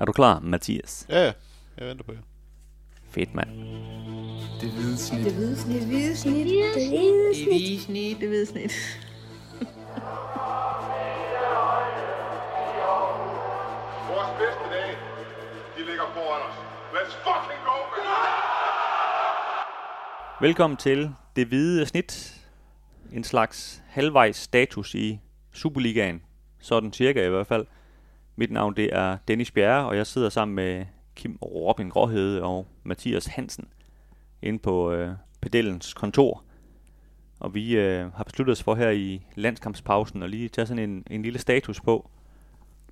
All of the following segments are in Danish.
Er du klar, Mathias? Ja, ja. Jeg venter på jer. Fedt, mand. Det hvide snit. Det hvide snit. Det hvide snit. Det hvide snit. hvide snit. Det hvide snit. Vores bedste dage, de ligger foran os. Let's fucking go, man! Velkommen til Det Hvide Snit. En slags halvvejs status i Superligaen. Sådan cirka i hvert fald. Mit navn det er Dennis Bjerre, og jeg sidder sammen med Kim Robin Gråhede og Mathias Hansen inde på øh, Pedellens kontor. Og vi øh, har besluttet os for her i landskampspausen at lige tage sådan en, en lille status på,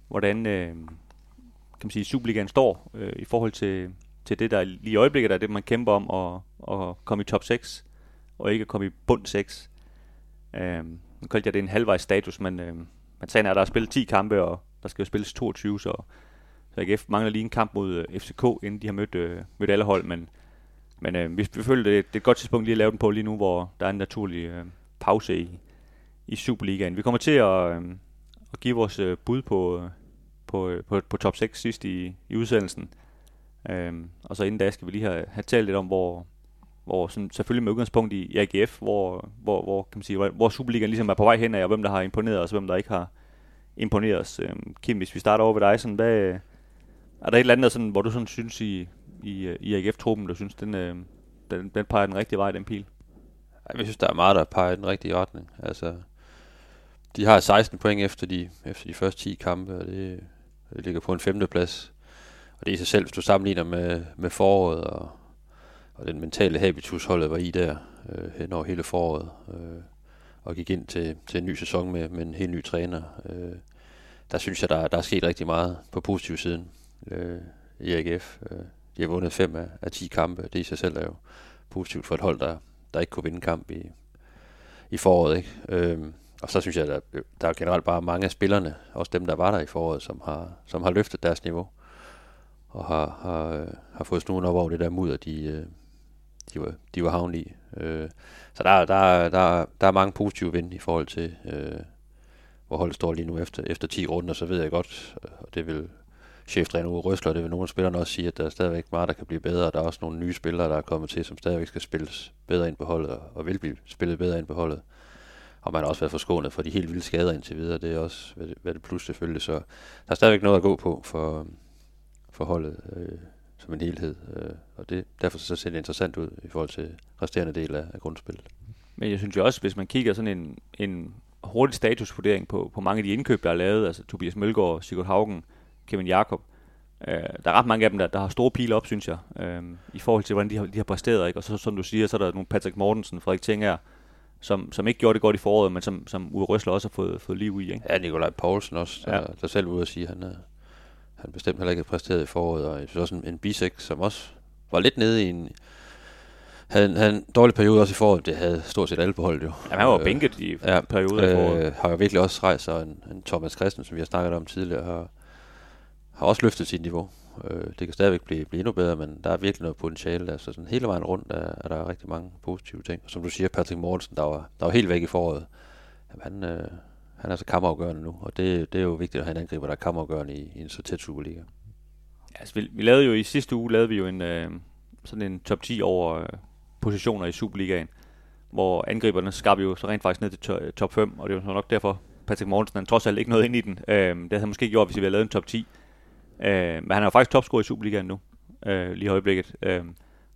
hvordan øh, kan man sige, Superligaen står øh, i forhold til, til det, der lige i øjeblikket er det, man kæmper om at, at komme i top 6, og ikke at komme i bund 6. Øh, nu kaldte jeg det en halvvejs status, men, øh, men sagen er, at der er spillet 10 kampe, og der skal jo spilles 22, så, så AGF mangler lige en kamp mod øh, FCK, inden de har mødt, øh, mødt alle hold, men, men øh, vi, vi føler, det, det er et godt tidspunkt lige at lave den på lige nu, hvor der er en naturlig øh, pause i, i Superligaen. Vi kommer til at, øh, at give vores øh, bud på, øh, på, øh, på, på top 6 sidst i, i udsendelsen. Øh, og så inden da skal vi lige have, have talt lidt om, hvor, hvor sådan, selvfølgelig med udgangspunkt i, i AGF, hvor, hvor, hvor, kan man sige, hvor, hvor Superligaen ligesom er på vej hen af, og hvem der har imponeret os, og hvem der ikke har imponeret os. Øhm, Kim, hvis vi starter over ved dig, sådan, hvad, er der et eller andet, sådan, hvor du sådan synes i, i, i AGF-truppen, du synes, den, øhm, den, den peger den rigtige vej, den pil? Jeg synes, der er meget, der peger i den rigtige retning. Altså, de har 16 point efter de, efter de første 10 kampe, og det, det ligger på en femteplads. Og det er i sig selv, hvis du sammenligner med, med foråret og, og den mentale habitus, holdet var i der øh, hen over hele foråret, øh, og gik ind til, til en ny sæson med, med en helt ny træner. Øh, der synes jeg, der, der er sket rigtig meget på positiv siden øh, i AGF. Øh, de har vundet fem af, af 10 kampe. Det i sig selv er jo positivt for et hold, der, der ikke kunne vinde kamp i, i foråret. Ikke? Øh, og så synes jeg, der, der er generelt bare mange af spillerne, også dem, der var der i foråret, som har, som har løftet deres niveau. Og har, har, øh, har fået snuden op over det der mudder, de, øh, de, var, de var havnet i. Øh, så der, der, der, der er mange positive vind i forhold til, øh, hvor holdet står lige nu efter, efter 10 runder, så ved jeg godt, øh, og det vil cheftræner Uwe Røsler, det vil nogle af spillerne også sige, at der er stadigvæk meget, der kan blive bedre, og der er også nogle nye spillere, der er kommet til, som stadigvæk skal spilles bedre ind på holdet, og vil blive spillet bedre ind på holdet. Og man har også været forskånet for de helt vilde skader indtil videre, det er også, hvad det, det plus selvfølgelig, så der er stadigvæk noget at gå på for, for holdet øh, som en helhed, øh, og det, derfor så ser det interessant ud i forhold til resterende del af, af grundspillet. Men jeg synes jo også, hvis man kigger sådan en, en hurtig statusvurdering på, på mange af de indkøb, der er lavet, altså Tobias Mølgaard, Sigurd Haugen, Kevin Jakob. Øh, der er ret mange af dem, der, der har store pile op, synes jeg, øh, i forhold til, hvordan de har, de har præsteret. Ikke? Og så, som du siger, så er der nogle Patrick Mortensen, Frederik Tinger, som, som ikke gjorde det godt i foråret, men som, som Uwe Røsler også har fået, fået liv i. Ikke? Ja, Nikolaj Poulsen også, der, Ja. der selv ude at sige, at han, øh, han bestemt heller ikke havde præsteret i foråret. Og jeg synes også en, en bisek, som også var lidt nede i en... Havde, en- havde en dårlig periode også i foråret. Det havde stort set alle på holdet jo. Jamen, han var Øh, bænket i ja, perioder i foråret. øh, har jo virkelig også rejst og en, en Thomas Christen, som vi har snakket om tidligere, har, har også løftet sit niveau. Øh, det kan stadigvæk blive, blive endnu bedre, men der er virkelig noget potentiale der. Så sådan hele vejen rundt er, er der rigtig mange positive ting. Og som du siger, Patrick Mortensen, der var, der var helt væk i foråret. Jamen, han, øh, han er så kammerafgørende nu, og det, det er jo vigtigt at have en angriber, der er kammerafgørende i, i en så tæt Superliga. Ja, altså, vi, vi lavede jo i sidste uge lavede vi jo en øh, sådan en top 10 over øh, positioner i Superligaen, hvor angriberne skabte jo så rent faktisk ned til to, øh, top 5, og det var så nok derfor Patrick Mortensen han trods alt ikke noget ind i den. Øh, det havde han måske gjort, hvis vi havde lavet en top 10. Øh, men han er jo faktisk topscorer i Superligaen nu, øh, lige i øjeblikket. Øh,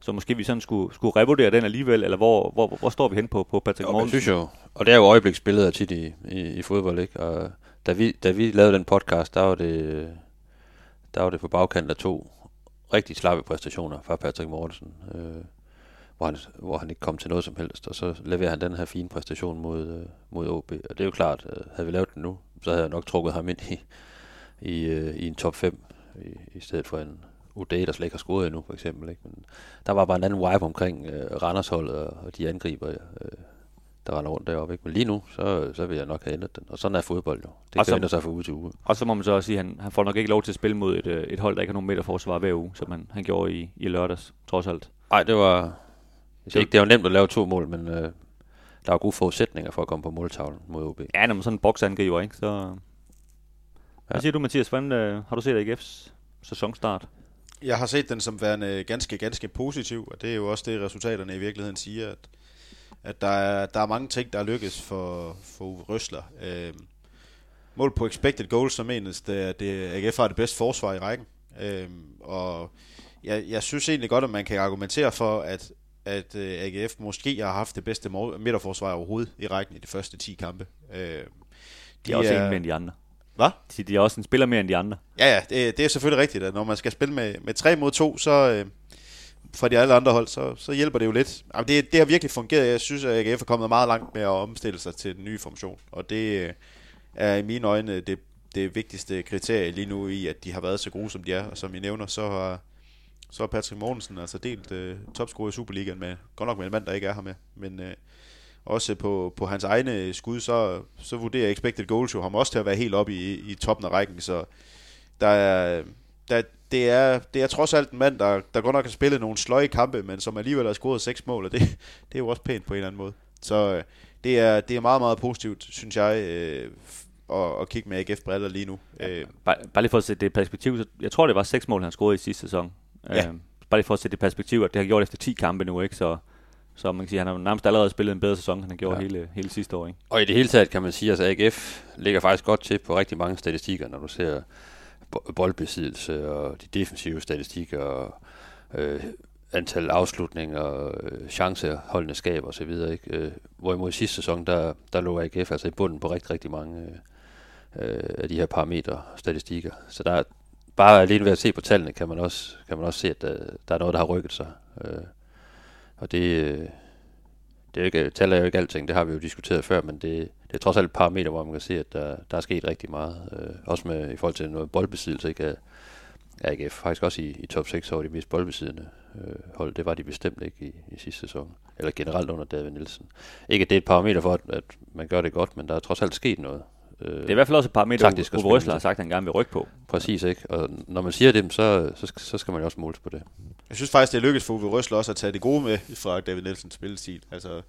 så måske vi sådan skulle, skulle revurdere den alligevel, eller hvor, hvor, hvor står vi hen på, på Patrick Jo, men jeg synes jo, og det er jo øjebliksbilleder tit i, i, i fodbold, ikke? Og da vi, da vi lavede den podcast, der var det, der var det på bagkant af to rigtig slappe præstationer fra Patrick Mortensen, øh, hvor, han, hvor han ikke kom til noget som helst, og så leverer han den her fine præstation mod, øh, mod OB. Og det er jo klart, øh, havde vi lavet den nu, så havde jeg nok trukket ham ind i, i, øh, i en top 5, i, i stedet for en Uday, der slet ikke har scoret endnu, for eksempel. Ikke? Men der var bare en anden vibe omkring øh, Randersholdet og, de angriber, øh, der render rundt deroppe. Ikke? Men lige nu, så, så vil jeg nok have ændret den. Og sådan er fodbold jo. Det Og kan så- ændre sig fra uge til uge. Og så må man så også sige, at han, han får nok ikke lov til at spille mod et, øh, et hold, der ikke har nogen midterforsvar hver uge, som han, han gjorde i, i lørdags, trods alt. Nej, det var... Det, ikke, det var nemt at lave to mål, men øh, der var gode forudsætninger for at komme på måltavlen mod OB. Ja, når man sådan en boksangriber, ikke? Så... Hvad Ja. siger du, Mathias? Hvordan, øh, har du set AGF's sæsonstart? Jeg har set den som værende ganske, ganske positiv, og det er jo også det, resultaterne i virkeligheden siger, at, at der, er, der er mange ting, der er lykkes for, for Uwe Røsler. Øh, mål på expected goals, så menes det, at AGF har det bedste forsvar i rækken. Øh, og jeg, jeg synes egentlig godt, at man kan argumentere for, at, at uh, AGF måske har haft det bedste midterforsvar overhovedet i rækken i de første 10 kampe. Øh, De er også en mere end de andre. Hvad? De, de er også en spiller mere end de andre. Ja, ja, det, det er selvfølgelig rigtigt, at når man skal spille med, med 3 mod 2, så øh, fra de alle andre hold, så, så hjælper det jo lidt. Jamen, det, det har virkelig fungeret. Jeg synes, at AGF er kommet meget langt med at omstille sig til den nye formation, og det øh, er i mine øjne det, det vigtigste kriterie lige nu i, at de har været så gode, som de er. Og som I nævner, så har, så har Patrick Mortensen altså delt øh, topscorer i Superligaen med, godt nok med en mand, der ikke er her med, men øh, også på, på hans egne skud, så, så vurderer expected goals jo ham også til at være helt oppe i, i toppen af rækken, så der er, der, det, er, det er trods alt en mand, der, der godt nok har spillet nogle sløje kampe, men som alligevel har scoret seks mål, og det, det er jo også pænt på en eller anden måde. Så øh, det er, det er meget, meget positivt, synes jeg, øh, at, at kigge med AGF-briller lige nu. Øh, Bare, bare lige for at sætte det i perspektiv, så jeg tror, det var seks mål, han scorede i sidste sæson. Ja. Øh, bare lige for at sætte det i perspektiv, at det har gjort efter 10 kampe nu, ikke? Så, så man kan sige, han har nærmest allerede spillet en bedre sæson, han gjorde Ja. ja. hele, hele sidste år, ikke? Og i det hele taget kan man sige, at altså AGF ligger faktisk godt til på rigtig mange statistikker, når du ser bo- boldbesiddelse og de defensive statistikker og øh, antal afslutninger, øh, chanceholdende skab og så videre. Ikke? Øh, hvorimod i sidste sæson, der, der lå AGF altså i bunden på rigtig, rigtig mange øh, øh, af de her parametre statistikker. Så der er, bare alene ved at se på tallene, kan man også, kan man også se, at der, der er noget, der har rykket sig. Øh, og det, øh, det er jo ikke, tal er jo ikke alting, det har vi jo diskuteret før, men det, det er trods alt et parameter, hvor man kan se, at der, der er sket rigtig meget. Øh, også med, i forhold til noget boldbesiddelse, ikke? Af, AGF faktisk også i, i top 6 over de mest boldbesiddende øh, hold. Det var de bestemt ikke i, i sidste sæson. Eller generelt under David Nielsen. Ikke at det er et parameter for, at, at man gør det godt, men der er trods alt sket noget. Øh, Det er i hvert fald også et par meter, Taktisk Uwe Røsler har sagt, at han gerne vil rykke på. Præcis, ikke? Og når man siger det, så, så, skal- så skal man jo også måles på det. Jeg synes faktisk, det er lykkedes for Uwe Røsler også at tage det gode med fra David Nielsens spillestil. Altså,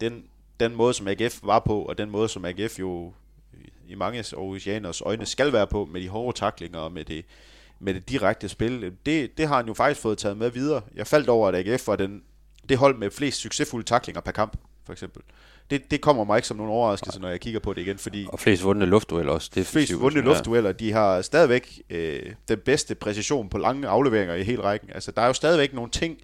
den, den måde, som AGF var på, og den måde, som AGF jo i mange Aarhusianers øjne skal være på, med de hårde taklinger og med det, med det direkte spil, det, det har han jo faktisk fået taget med videre. Jeg faldt over, at AGF var den, det hold med flest succesfulde taklinger per kamp, for eksempel. Det, det kommer mig ikke som nogen overraskelse, når jeg kigger på det igen, fordi Og flest vundne luftdueller også. flest defensivt, vundne luftdueller, de har stadigvæk øh, den bedste præcision på lange afleveringer i hele rækken. Altså, der er jo stadigvæk nogle ting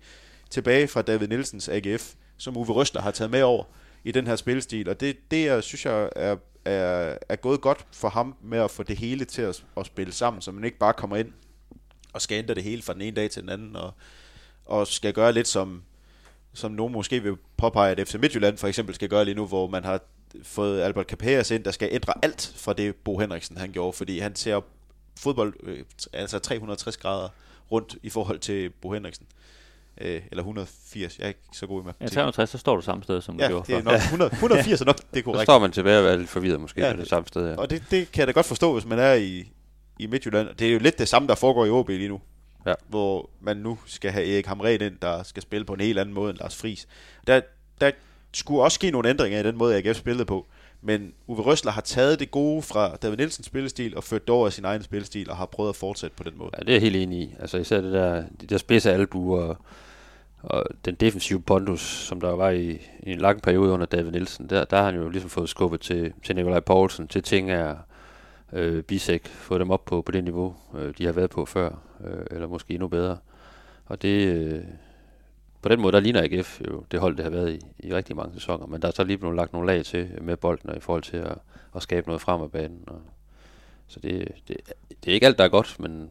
tilbage fra David Nielsens AGF, som Uwe Røsler har taget med over i den her spillestil, og det, det er, synes jeg er, er, er gået godt for ham med at få det hele til at, at spille sammen, så man ikke bare kommer ind og skal ændre det hele fra den ene dag til den anden, og, og skal gøre lidt som, som nogen måske vil påpege, at FC Midtjylland for eksempel skal gøre lige nu, hvor man har fået Albert Caperas ind, der skal ændre alt fra det Bo Henriksen han gjorde, fordi han ser fodbold øh, altså 360 grader rundt i forhold til Bo Henriksen. Øh, eller 180, jeg er ikke så god i Ja, matematik. 360, så står du samme sted, som du Ja, gjorde det er nok 100, 180 er nok, det er Så korrekt. står man tilbage og er lidt forvirret måske Ja, ja, på det det- samme sted. Ja. Og det, det kan jeg da godt forstå, hvis man er i, i Midtjylland. Det er jo lidt det samme, der foregår i OB lige nu. Ja. Hvor man nu skal have Erik Hamren ind, der skal spille på en helt anden måde end Lars Friis. Der, der skulle også ske nogle ændringer i den måde, AGF spillede på. Men Uwe Røsler har taget det gode fra David Nielsens spillestil og ført det over i sin egen spillestil og har prøvet at fortsætte på den måde. Ja, det er jeg helt enig i. Altså især det der, de der spidse albuer og, og den defensive pondus, som der var i, i en lang periode under David Nielsen, der, der har han jo ligesom fået skubbet til, til Nikolaj Poulsen, til Tinger, øh, bisæk, få dem op på, på det niveau, øh, de har været på før, øh, eller måske endnu bedre. Og det, øh, på den måde, der ligner AGF jo det hold, det har været i, i rigtig mange sæsoner, men der er så lige blevet lagt nogle lag til med bolden og i forhold til at, at skabe noget frem af banen. Og, så det, det, det er ikke alt, der er godt, men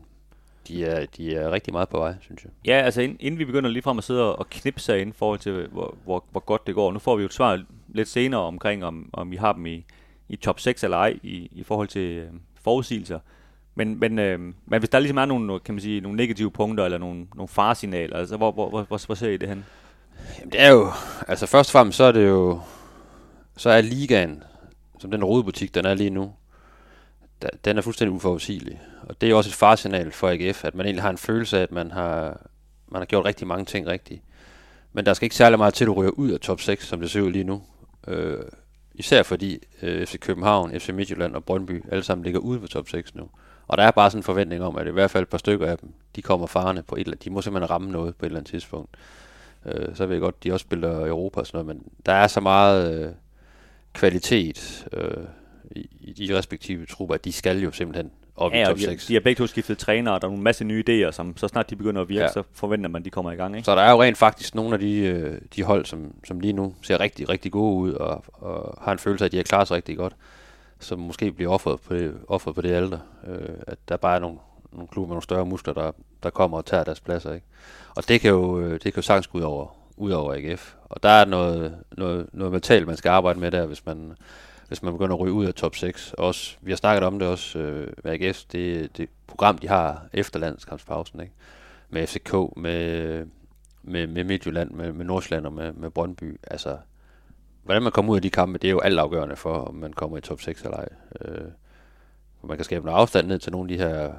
de er, de er rigtig meget på vej, synes jeg. Ja, altså inden, inden vi begynder lige frem at sidde og knipse ind i forhold til, hvor, hvor, hvor godt det går. Nu får vi jo et svar lidt senere omkring, om, om vi har dem i, i top 6 eller ej, i, i forhold til øh, forudsigelser. Men, men, øh, men hvis der ligesom er nogle, kan man sige, nogle negative punkter, eller nogle, nogle faresignaler, altså hvor, hvor, hvor, hvor, hvor ser I det hen? Jamen, det er jo, altså først og fremmest, så er det jo, så er ligaen, som den rodebutik, den er lige nu, da- den er fuldstændig uforudsigelig. Og det er jo også et faresignal for AGF, at man egentlig har en følelse af, at man har, man har gjort rigtig mange ting rigtigt. Men der skal ikke særlig meget til, at du ryger ud af top 6, som det ser ud lige nu. Øh, især fordi øh, FC København, FC Midtjylland og Brøndby alle sammen ligger ude for top 6 nu. Og der er bare sådan en forventning om, at i hvert fald et par stykker af dem, de kommer farne på et eller andet. De må simpelthen ramme noget på et eller andet tidspunkt. Øh, så ved jeg godt, de også spiller Europa og sådan noget, men der er så meget øh, kvalitet øh, i, i de respektive trupper, at de skal jo simpelthen op i Ja, top og de, 6. de har begge to skiftet træner, og der er en masse nye idéer, som så snart de begynder at virke, Ja. ja. så forventer man, at de kommer i gang. Ikke? Så der er jo rent faktisk nogle af de, øh, de hold, som, som lige nu ser rigtig, rigtig gode ud, og, og har en følelse af, at de har klaret sig rigtig godt, som måske bliver offret på det, offret på det alder. Øh, at der bare er nogle, nogle klubber med nogle større muskler, der, der kommer og tager deres pladser. Ikke? Og det kan jo, øh, det kan jo sagtens gå ud over, ud over AGF. Og der er noget, noget, noget mentalt, man skal arbejde med der, hvis man, hvis man begynder at ryge ud af top 6. Også, vi har snakket om det også øh, med AGF, det, det program, de har efter landskampspausen, ikke? med FCK, med, med, med Midtjylland, med, med Nordsjælland og med, med Brøndby. Altså, hvordan man kommer ud af de kampe, det er jo altafgørende for, om man kommer i top 6 eller ej. Øh, man kan skabe noget afstand ned til nogle af de her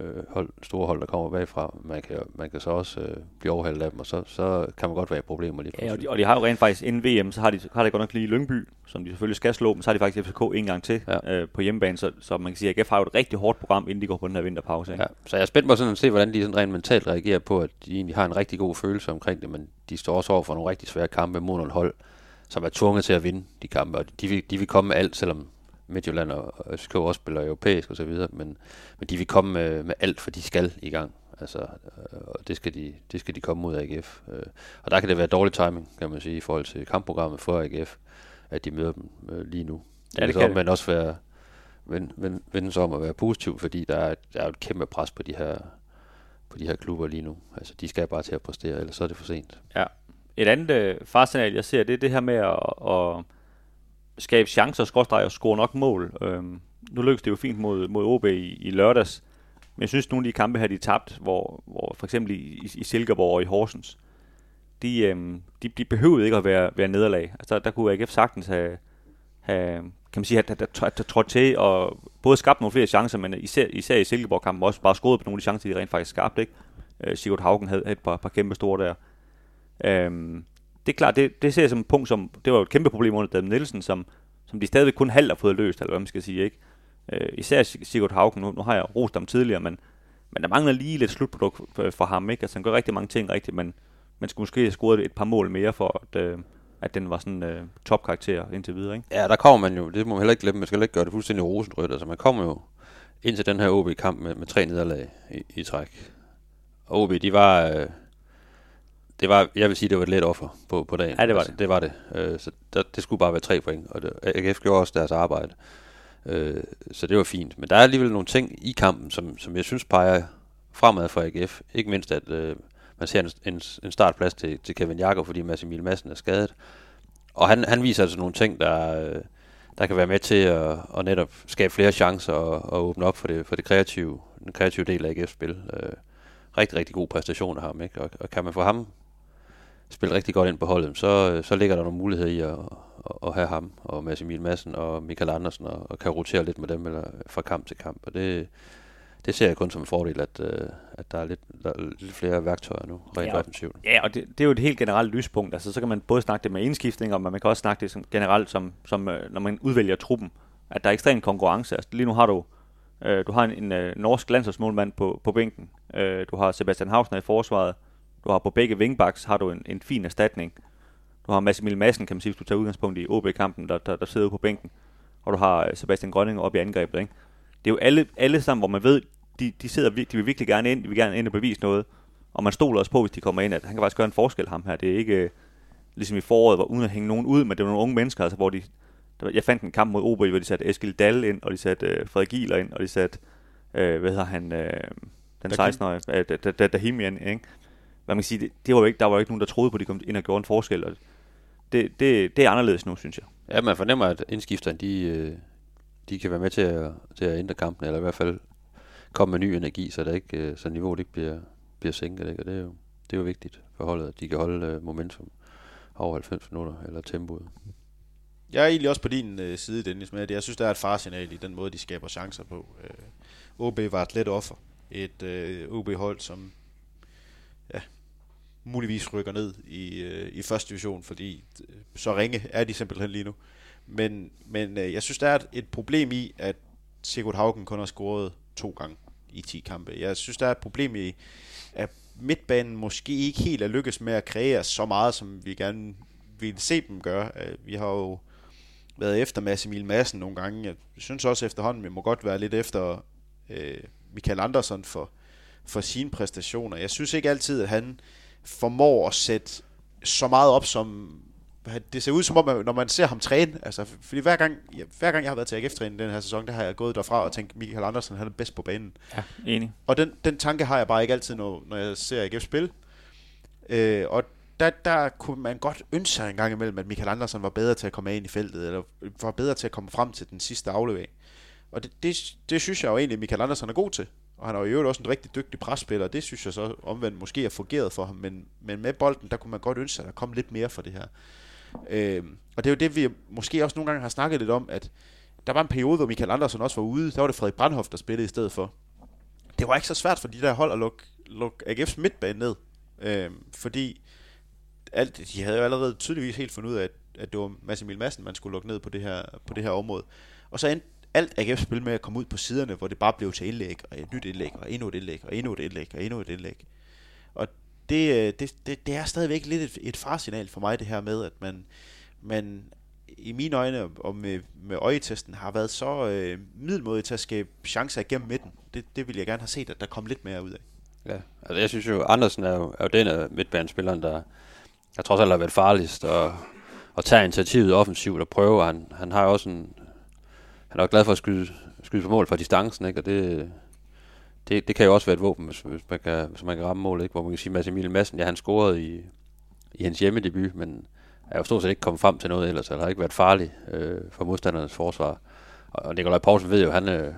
øh, hold, store hold, der kommer bagfra. Man kan, man kan så også øh, blive overhældet af dem, og så, så kan man godt være i problemer lige Ja, og pludselig. de, og de har jo rent faktisk inden VM, så har de, har de godt nok lige Lyngby, som de selvfølgelig skal slå, men så har de faktisk FCK en gang til ja. øh, på hjemmebane, så, så man kan sige, at AGF har jo et rigtig hårdt program, inden de går på den her vinterpause. Ikke? Ja, så jeg er spændt på sådan at se, hvordan de sådan rent mentalt reagerer på, at de egentlig har en rigtig god følelse omkring det, men de står også over for nogle rigtig svære kampe mod nogle hold, som er tvunget til at vinde de kampe, og de vil, de vil komme med alt, selvom Midtjylland og FCK også spiller europæisk og så videre, men, men de vil komme med, med alt, for de skal i gang. Altså, øh, og det skal, de, det skal de komme mod AGF. Øh, og der kan det være dårlig timing, kan man sige, i forhold til kampprogrammet for AGF, at de møder dem øh, lige nu. Ja, det så kan det. Men også være, vende, vende, vende sig om at være positiv, fordi der er, der er et kæmpe pres på de her på de her klubber lige nu. Altså, de skal bare til at præstere, ellers så er det for sent. Ja. Et andet øh, farsignal, jeg ser, det er det her med at, at skabe chancer, skråstreg og score nok mål. Øhm, nu lykkedes det jo fint mod, mod OB i, i lørdags, men jeg synes, nogle af de kampe her, de er tabt, hvor, hvor for eksempel i, i, Silkeborg og i Horsens, de, øhm, de, de behøvede ikke at være, være nederlag. Altså, der, der kunne AGF sagtens have, have kan man sige, at, at, at, trådt til og både skabt nogle flere chancer, men især, især i Silkeborg-kampen også bare skåret på nogle af de chancer, de rent faktisk skabte. Ikke? Øh, Sigurd Haugen havde, havde et par, par kæmpe store der. Øhm, det er klart, det, det ser jeg som et punkt, som, det var jo et kæmpe problem under David Nielsen, som, som de stadigvæk kun halvt har fået løst, eller hvad man skal sige, ikke? Øh, især Sigurd Haugen, nu, nu har jeg rost ham tidligere, men, men der mangler lige lidt slutprodukt for, for ham, ikke? Altså han gør rigtig mange ting rigtigt, men man skulle måske have scoret et par mål mere for, at, øh, at den var sådan øh, topkarakter indtil videre, ikke? Ja, der kommer man jo, det må man heller ikke glemme, man skal heller ikke gøre det fuldstændig rosenrødt. Altså, man kommer jo ind til den her OB-kamp med, med tre nederlag i, i træk. Og OB, de var, øh, det var, jeg vil sige, det var et let offer på, på dagen. Ja, det var altså, det. det var det. Øh, så der, det skulle bare være tre point, og det, AGF gjorde også deres arbejde. Øh, så det var fint. Men der er alligevel nogle ting i kampen, som, som jeg synes peger fremad for AGF. Ikke mindst, at øh, man ser en, en, en startplads til, til Kevin Jakob, fordi Mads Emil Madsen er skadet. Og han, han viser altså nogle ting, der, øh, der kan være med til at, at netop skabe flere chancer og, og åbne op for det, for det kreative, den kreative del af AGF's spil. Øh, rigtig, rigtig god præstation af ham, ikke? Og, og kan man få ham spille rigtig godt ind på holdet, så, så ligger der nogle muligheder i at, at, at have ham og Mads Emil Madsen og Michael Andersen og, og kan rotere lidt med dem eller fra kamp til kamp. Og det, det ser jeg kun som en fordel, at, øh, at der, er lidt, der er lidt flere værktøjer nu, rent Ja. offensivt. Ja, og det, det er jo et helt generelt lyspunkt. Altså, så kan man både snakke det med indskiftninger, men man kan også snakke det som, generelt, som, som øh, når man udvælger truppen. At der er ekstrem konkurrence. Altså, lige nu har du, øh, du har en, en øh, norsk landsholdsmålmand på, på bænken. Øh, du har Sebastian Hausner i forsvaret. Du har på begge wingbacks har du en, en fin erstatning. Du har Mads Emil Madsen, kan man sige, hvis du tager udgangspunkt i OB-kampen, der, der, der sidder på bænken. Og du har øh, Sebastian Grønning oppe i angrebet. Ikke? Det er jo alle, alle sammen, hvor man ved, de, de, sidder, de vil virkelig gerne ind, de vil gerne ind og bevise noget. Og man stoler også på, hvis de kommer ind, at han kan faktisk gøre en forskel, ham her. Det er ikke øh, ligesom i foråret, hvor uden at hænge nogen ud, men det er nogle unge mennesker, altså, hvor de... Der, var- jeg fandt en kamp mod OB, hvor de satte Eskil Dahl ind, og de satte øh, Frederik Gieler ind, og de satte, øh, hvad hedder han, øh, den Dahim. 16-årige, øh, Da- Da- Da- Dahim ind, ikke? Hvad man kan sige, det, det var jo ikke, der var jo ikke nogen, der troede på, at de kom ind og gjorde en forskel, og det, det, det er anderledes nu, synes jeg. Ja, man fornemmer, at indskifterne, de, øh, de kan være med til at, til at ændre kampen, eller i hvert fald komme med ny energi, så, der ikke, øh, så niveauet ikke bliver, bliver sænket. Ikke? Og det er, jo, det er jo vigtigt for holdet, at de kan holde øh, momentum over 90 minutter, eller tempoet. Jeg er egentlig også på din øh, side, Dennis, med at jeg synes, der er et farsignal i den måde, de skaber chancer på. Øh, OB var et let offer. Et øh, OB-hold, som ja, muligvis rykker ned i, øh, i første division, fordi øh, så ringe er de simpelthen lige nu. Men, men øh, jeg synes, der er et, et problem i, at Sigurd Haugen kun har scoret to gange i 10 kampe. Jeg synes, der er et problem i, at midtbanen måske ikke helt er lykkes med at kreere så meget, som vi gerne ville se dem gøre. Øh, vi har jo været efter Mads Emil Madsen nogle gange. Jeg synes også efterhånden, vi må godt være lidt efter øh, Michael Andersen for, for sine præstationer. Jeg synes ikke altid, at han formår at sætte så meget op, som det ser ud som om, når man ser ham træne, altså, fordi hver gang, ja, hver gang jeg har været til AGF-træning den her sæson, der har jeg gået derfra og tænkt, Michael Andersen han er bedst på banen. Ja, enig. Og den, den tanke har jeg bare ikke altid, når, når jeg ser AGF spille. Øh, og der, der kunne man godt ønske sig en gang imellem, at Michael Andersen var bedre til at komme ind i feltet, eller var bedre til at komme frem til den sidste aflevering. Og det, det, det synes jeg jo egentlig, Michael Andersen er god til. Og han er jo i øvrigt også en rigtig dygtig presspiller, og det synes jeg så omvendt måske har fungeret for ham. Men, men med bolden, der kunne man godt ønske sig, at der kom lidt mere for det her. Øh, og det er jo det, vi måske også nogle gange har snakket lidt om, at der var en periode, hvor Michael Andersen også var ude. Der var det Frederik Brandhoff, der spillede i stedet for. Det var ikke så svært for de der hold at lukke, lukke AGF's midtbane ned. Øh, fordi alt, de havde jo allerede tydeligvis helt fundet ud af, at, at det var Mads Emil Madsen, man skulle lukke ned på det her, på det her område. Og så endte alt AGF spil med at komme ud på siderne, hvor det bare blev til indlæg, og et nyt indlæg, og endnu et indlæg, og endnu et indlæg, og endnu et indlæg. Og det, øh, det, det, det er stadigvæk lidt et, et farsignal for mig, det her med, at man, man i mine øjne og med, med øjetesten har været så øh, middelmodig til at skabe chancer igennem midten. Det, det ville jeg gerne have set, at der kom lidt mere ud af. Ja, altså jeg synes jo, Andersen er jo, er jo den af midtbanespilleren, der, der trods alt har været farligst og, og tager initiativet offensivt og prøver. Han, han har jo også en, han er jo glad for at skyde, skyde på mål fra distancen, ikke? og det, det, det kan jo også være et våben, hvis, hvis, man, kan, hvis man kan ramme mål, ikke? hvor man kan sige, Mads Emil Madsen, ja, han scorede i, i hans hjemmedebut, men er jo stort set ikke kommet frem til noget ellers, eller har ikke været farlig øh, for modstandernes forsvar. Og, og Nikolaj Poulsen ved jo, han øh,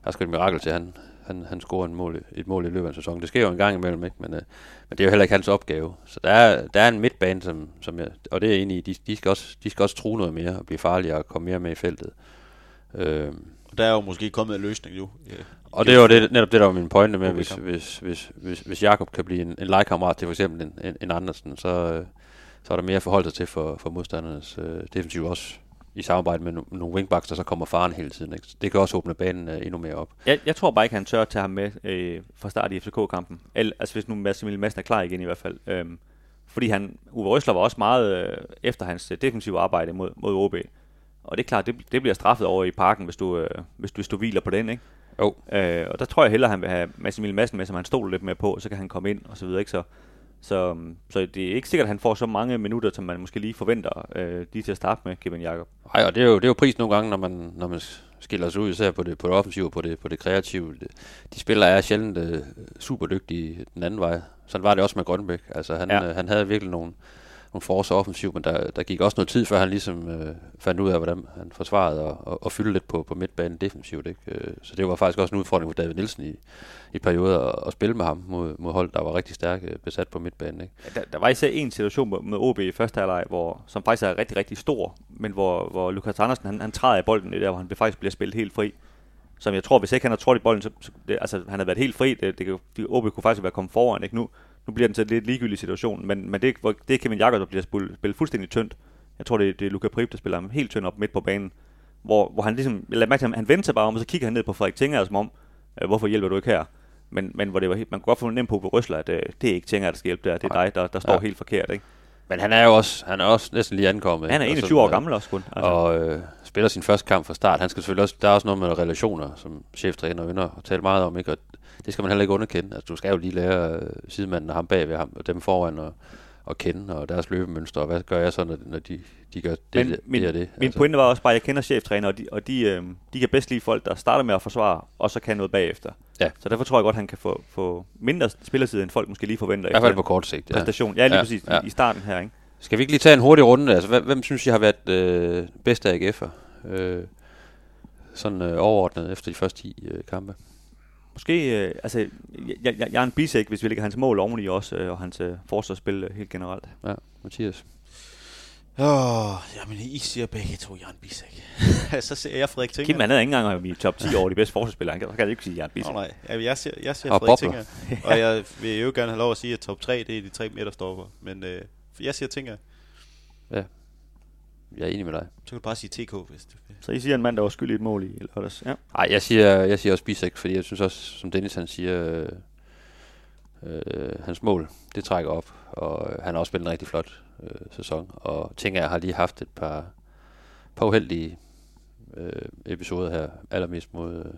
har skrevet et mirakel til, han, han, han scorer en mål, et mål i løbet af en sæson. Det sker jo en gang imellem, ikke? Men, øh, men det er jo heller ikke hans opgave. Så der er, der er en midtbane, som, som jeg, og det er jeg enig i, de, de, skal også, de skal også true noget mere og blive farligere og komme mere med i feltet. Øh, Og der er jo måske kommet en løsning nu. Ja. og det er jo det, netop det, der var min pointe med, hvis, hvis, hvis, hvis, hvis Jakob kan blive en, en legekammerat til for eksempel en, en, en Andersen, så, øh, så er der mere forhold til for, for modstandernes øh, defensiv også i samarbejde med no- nogle wingbacks, der så kommer faren hele tiden. Ikke? Det kan også åbne banen øh, endnu mere op. Jeg, jeg tror bare ikke, han tør at tage ham med øh, fra start i FCK-kampen. El, altså hvis nu Mads Emil Madsen er klar igen i hvert fald. Øhm, fordi han, Uwe Røsler var også meget øh, efter hans øh, defensive arbejde mod, mod OB. Og det er klart, det, det bliver straffet over i parken, hvis du, øh, hvis, hvis du hviler på den, ikke? Jo, Øh, og der tror jeg hellere, han vil have Mads Emil Madsen med, som han stoler lidt mere på, så kan han komme ind og så videre, ikke? Så, så, øhm, så det er ikke sikkert, at han får så mange minutter, som man måske lige forventer øh, lige til at starte med, Kevin Jakob. Ej, og det er jo, det er jo pris nogle gange, når man, når man skiller sig ud, især på det, på det offensive og på det, på det kreative. De spillere er sjældent øh, super dygtige den anden vej. Sådan var det også med Grønbæk. Altså, han, ja. øh, han havde virkelig nogle, nogle force offensiv, men der, der gik også noget tid, før han ligesom øh, fandt ud af, hvordan han forsvarede og, og, og fyldte lidt på, på midtbanen defensivt. Ikke? Øh, så det var faktisk også en udfordring for David Nielsen i, i perioder at, at spille med ham mod, mod hold, der var rigtig stærke øh, besat på midtbanen. Ikke? Der, der var især en situation med, med OB i første halvleg, hvor, som faktisk er rigtig, rigtig stor, men hvor, hvor Lukas Andersen, han, han træder i bolden i der, hvor han faktisk bliver spillet helt fri. Som jeg tror, hvis ikke han har trådt i bolden, så, så det, altså, han havde været helt fri. Det, det, det, OB kunne faktisk være kommet foran, ikke? Nu, nu bliver den til en lidt ligegyldig situation, men, men det, hvor, det er Kevin Jakob, der bliver spillet, spillet fuldstændig tyndt. Jeg tror, det, er- det er Luka Prip, der spiller ham helt tyndt op midt på banen. Hvor, hvor han ligesom, jeg lader mærke til, ham, han vendte sig bare om, og så kigger han ned på Frederik Tinger, som om, øh, hvorfor hjælper du ikke her? Men, men hvor det var, man kunne godt få nemt på på Røsler, at øh, det er ikke Tinger, der skal hjælpe der. Det er dig, der, der står Ja. helt forkert, ikke? Men han er jo også, han er også næsten lige ankommet. Han er ikke? Og 21 år så- gammel også kun. Altså. Og øh, spiller sin første kamp fra start. Han skal selvfølgelig også, der er også noget med relationer, som cheftræner ynder at tale meget om, ikke? Og det skal man heller ikke underkende. Altså, du skal jo lige lære øh, sidemanden og ham bagved ham, og dem foran og, og kende, og deres løbemønster, og hvad gør jeg så, når, når de, de gør det, Men det, min, det og det. min pointe var også bare, at jeg kender cheftræner, og de, og de, øh, de kan bedst lide folk, der starter med at forsvare, og så kan noget bagefter. Ja. Så derfor tror jeg godt, han kan få, få mindre spillertid, end folk måske lige forventer. I hvert fald på kort sigt. Ja. præstation. Ja, lige Ja, præcis. ja. I, starten her, ikke? Skal vi ikke lige tage en hurtig runde? Altså, hvem, hvem synes I har været øh, bedste AGF'er? Øh, sådan øh, overordnet efter de første 10 øh, kampe. Måske, øh, altså, jeg, jeg, jeg er en bisæk, hvis vi lægger hans mål oveni også, øh, og hans øh, forsvarsspil øh, helt generelt. Ja, Mathias. Åh, jamen I siger begge to Jan Bisek. så ser jeg Frederik Tinger. Kim, han havde ikke engang i top 10 over de bedste forsvarsspillere. Han kan, så kan jeg ikke sige Jan Bisek. nej. Ja, jeg ser, jeg ser Og Frederik. Tinger. Og jeg vil jo gerne have lov at sige, at top 3, det er de tre midterstopper. Men øh, jeg siger Tinger. Jeg er enig med dig. Så kan du bare sige TK, hvis det Så I siger en mand, der var skyld i et mål i lørdags. Ja. Nej, jeg siger, jeg siger også Bisek, fordi jeg synes også, som Dennis han siger, øh, øh, hans mål, det trækker op, og øh, han har også spillet en rigtig flot øh, sæson, og tænker jeg har lige haft et par, par uheldige øh, episoder her, allermest mod, øh,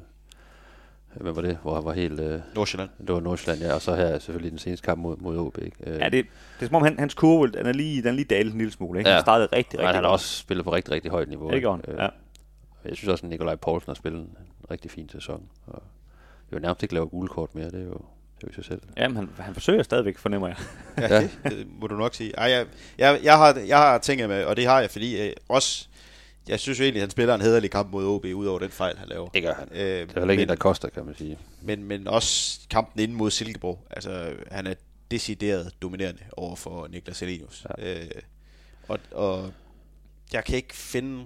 hvem var det, hvor han var helt, øh, Nordsjælland. det var Nordsjælland, ja, og så her selvfølgelig den seneste kamp mod, mod OB, ikke? Øh, ja, det, det er som om han, hans kurve, den er lige, den er lige dalet en lille smule. Ikke? Ja. Han startede rigtig, men rigtig han har også spillet på rigtig, rigtig højt niveau. Det ikke? han, Øh, ja. Jeg synes også, at Nikolaj Poulsen har spillet en rigtig fin sæson. Og jeg vil nærmest ikke lave gule kort mere, det er jo, det er jo sig selv. Jamen, han, han forsøger stadigvæk, fornemmer jeg. Ja, Ja. det, det må du nok sige. Ej, jeg, jeg, jeg, har, jeg har tænkt med, og det har jeg, fordi øh, også, jeg synes jo egentlig, at han spiller en hederlig kamp mod OB, udover den fejl, han laver. Det gør han. Øh, Det er heller ikke en, men, der koster, kan man sige. men, men også kampen inde mod Silkeborg. Altså, han er decideret dominerende over for Niklas Elenius. Ja. Øh, og, og jeg kan ikke finde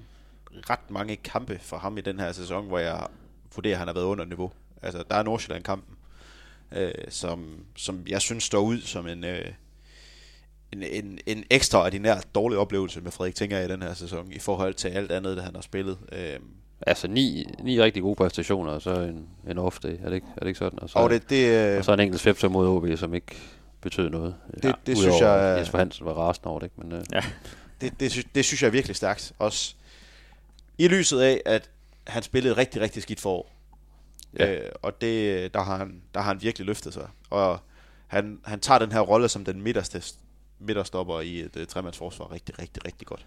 ret mange kampe for ham i den her sæson, hvor jeg vurderer, at han har været under niveau. Altså, der er Nordsjælland-kampen, øh, som, som jeg synes står ud som en, øh, en, en, en ekstraordinær dårlig oplevelse med Frederik Tinger i den her sæson, i forhold til alt andet, det han har spillet. Øh, Altså ni, ni rigtig gode præstationer, og så en, en off day. Er det ikke, er det ikke sådan? Og så, og det, det, øh, og så en enkelt svipser mod OB, som ikke betød noget. Det- det udover synes jeg- Jesper Hansen var rasende over det, ikke? Men, øh, Ja. det, det, sy- det synes jeg er virkelig stærkt. Også i lyset af, at han spillede rigtig, rigtig skidt for Ja. øh, og det, der, har han, der har han virkelig løftet sig. Og han, han tager den her rolle som den midterste midterstopper i et uh, tremandsforsvar rigtig, rigtig, rigtig godt.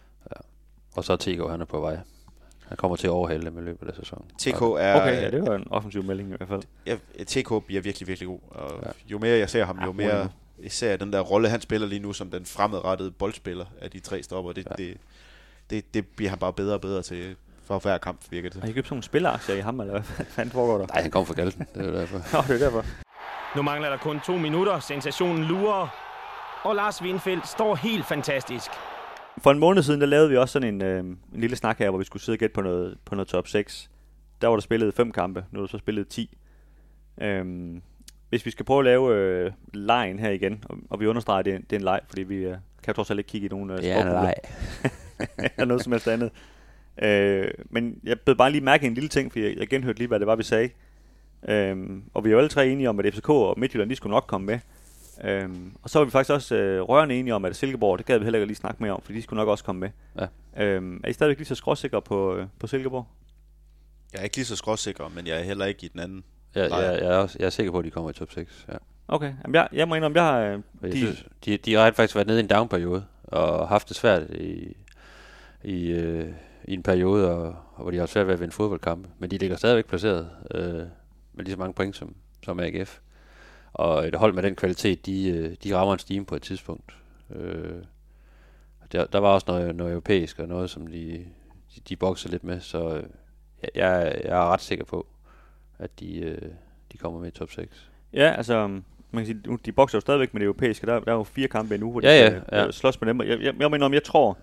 og så er Tego, han er på vej. Han kommer til at overhale dem i løbet af sæsonen. TK er, Okay, ja, det var en offensiv melding i hvert fald. ja, TK bliver virkelig, virkelig god. Og Ja. ja. jo mere jeg ser ham, jo Ja, mere især den der rolle, han spiller lige nu som den fremadrettede boldspiller af de tre stopper, det, Ja. ja. det, det, det bliver han bare bedre og bedre til for hver kamp, virker det Har. I købt sådan nogle spilleraktier i ham, eller hvad fanden foregår der? Nej, han kom fra Galten. Det er jo derfor. Nå, det er derfor. Nu mangler der kun to minutter. Sensationen lurer. Og Lars Windfeldt står helt fantastisk. For en måned siden, der lavede vi også sådan en, øh, en lille snak her, hvor vi skulle sidde og gætte på noget, på noget top 6. Der var der spillet fem kampe, nu er der så spillet 10. Øhm, hvis vi skal prøve at lave øh, lejen her igen, og, og vi understreger, at det er, en- det er en leg, fordi vi øh, kan trods alt ikke kigge i nogen øh, sprogproblemer. eller noget som helst andet. Øh, men jeg blev bare lige mærke en lille ting, fordi jeg, jeg genhørte lige, hvad det var, vi sagde. Øhm, og vi er jo alle tre enige om, at FCK og Midtjylland, de skulle nok komme med. Øhm, og så var vi faktisk også øh, rørende enige om, at Silkeborg, det gad vi heller ikke lige snakke mere om, for de skulle nok også komme med. Ja. Øhm, er I stadigvæk lige så skråsikre på, øh, på Silkeborg? Jeg er ikke lige så skråsikker, men jeg er heller ikke i den anden. Jeg, Nej. jeg, jeg, er også, jeg er sikker på, at de kommer i top 6. Ja. Okay, Jamen, jeg, jeg må indrømme, jeg har... Øh, jeg de, synes, de, de har faktisk været nede i en down-periode, og haft det svært i, i, øh, i en periode, og, og hvor de har haft svært ved at vinde fodboldkampe. Men de ligger stadigvæk placeret øh, med lige så mange point som, som AGF. Og et hold med den kvalitet, de, øh, de rammer en stime på et tidspunkt. Øh, der, der var også noget, noget europæisk, og noget, som de, de, de bokser lidt med, så øh, jeg, jeg, jeg er ret sikker på, at de, øh, de kommer med i top 6. ja, altså... Man kan sige, nu- de bokser jo stadigvæk med det europæiske. Der, der er jo fire kampe endnu, hvor de Ja, ja, skal, ja. øh, slås med dem. Jeg, jeg, jeg mener om, jeg tror...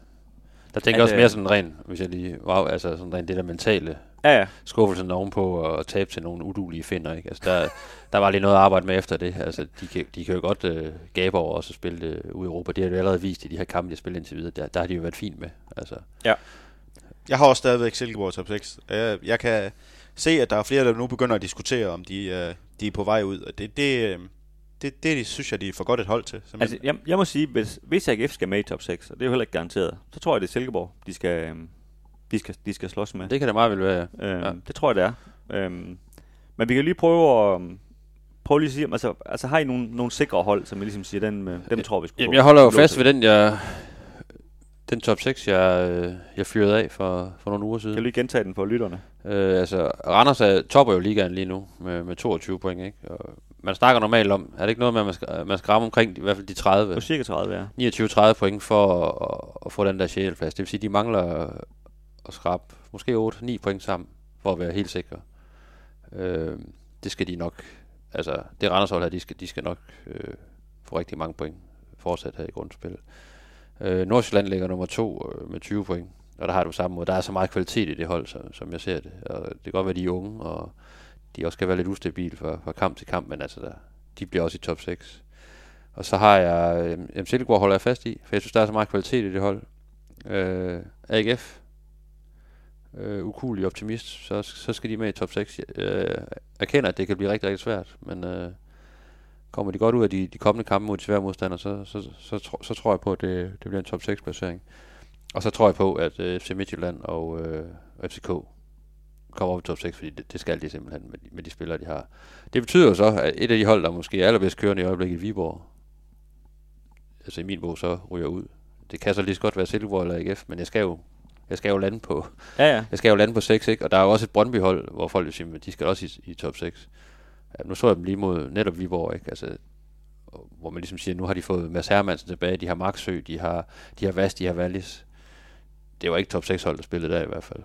Der tænker At, også mere sådan ren, hvis jeg lige, wow, altså sådan rent det der mentale Ja, ja. skuffelsen ovenpå og tabe til nogle udulige finder, ikke? Altså der, der var lige noget at arbejde med efter det. Altså de kan, de kan jo godt øh, gabe over også at spille øh, ude i Europa. Det har de jo allerede vist i de her kampe, de har spillet indtil videre. Der, der har de jo været fint med. Altså, Jeg har også stadigvæk Silkeborg top 6. Jeg, jeg kan se, at der er flere, der nu begynder at diskutere, om de, øh, de er på vej ud. Og det, det, øh, det, det synes jeg, de er for godt et hold til. Altså, jeg, jeg må sige, hvis, hvis AGF skal med i top 6, og det er jo heller ikke garanteret, så tror jeg, det er Silkeborg, de skal, øhm, de skal, de skal slås med. det kan da meget vel være. Øhm, Ja. ja. Det tror jeg, det er. Øhm, men vi kan lige prøve at... øhm, Prøve lige at sige, altså, altså har I nogle, nogle sikre hold, som I ligesom siger, dem, øh, dem tror vi sgu Jamen, jeg holder jo fast ved den, jeg, den top 6, jeg, øh, jeg fyrede af for, for nogle uger siden. Kan du lige gentage den for lytterne? Øh, altså, Randers er, topper jo ligaen lige nu med, med 22 point, ikke? Og man snakker normalt om, er det ikke noget med, at man skal, man skal ramme omkring i hvert fald de 30? På cirka 30, ja. 29-30 point for at, at få den der sjælplads. Det vil sige, de mangler at skrabe måske 8-9 point sammen, for at være helt sikre. Øh, det skal de nok, altså det Randershold her, de skal, de skal nok øh, få rigtig mange point fortsat her i grundspillet. Øh, Nordsjælland ligger nummer to øh, med 20 point, og der har du samme måde. Der er så meget kvalitet i det hold, så, som jeg ser det. Og det kan godt være, at de er unge, og de også kan være lidt ustabile fra, fra kamp til kamp, men altså, der, de bliver også i top 6. Og så har jeg, øh, Silkeborg holder jeg fast i, for jeg synes, der er så meget kvalitet i det hold. øh, AGF, øh, ukulig optimist, så, så skal de med i top 6. Øh, erkender, at det kan blive rigtig, rigtig svært, men øh, kommer de godt ud af de, de kommende kampe mod de svære modstandere, så, så, så, så, tro, så tror jeg på, at det, det bliver en top 6 placering. Og så tror jeg på, at øh, FC Midtjylland og øh, FCK kommer op i top 6, fordi det, det skal de simpelthen med, med de spillere, de har. Det betyder jo så, at et af de hold, der måske er allerbedst kørende i øjeblikket, Viborg, altså i min bog, så ryger ud. Det kan så lige så godt være Silkeborg eller AGF, men jeg skal jo, jeg skal jo lande på, Ja, ja. jeg skal jo lande på 6, ikke? Og der er jo også et Brøndby-hold, hvor folk vil sige, at de skal også i, i top 6. Ja, nu så jeg dem lige mod netop Viborg, ikke? Altså, hvor man ligesom siger, nu har de fået Mads Hermansen tilbage, de har Maxø, de har, de har Vast, de har Wallis. Det var ikke top 6 hold, der spillede der i hvert fald.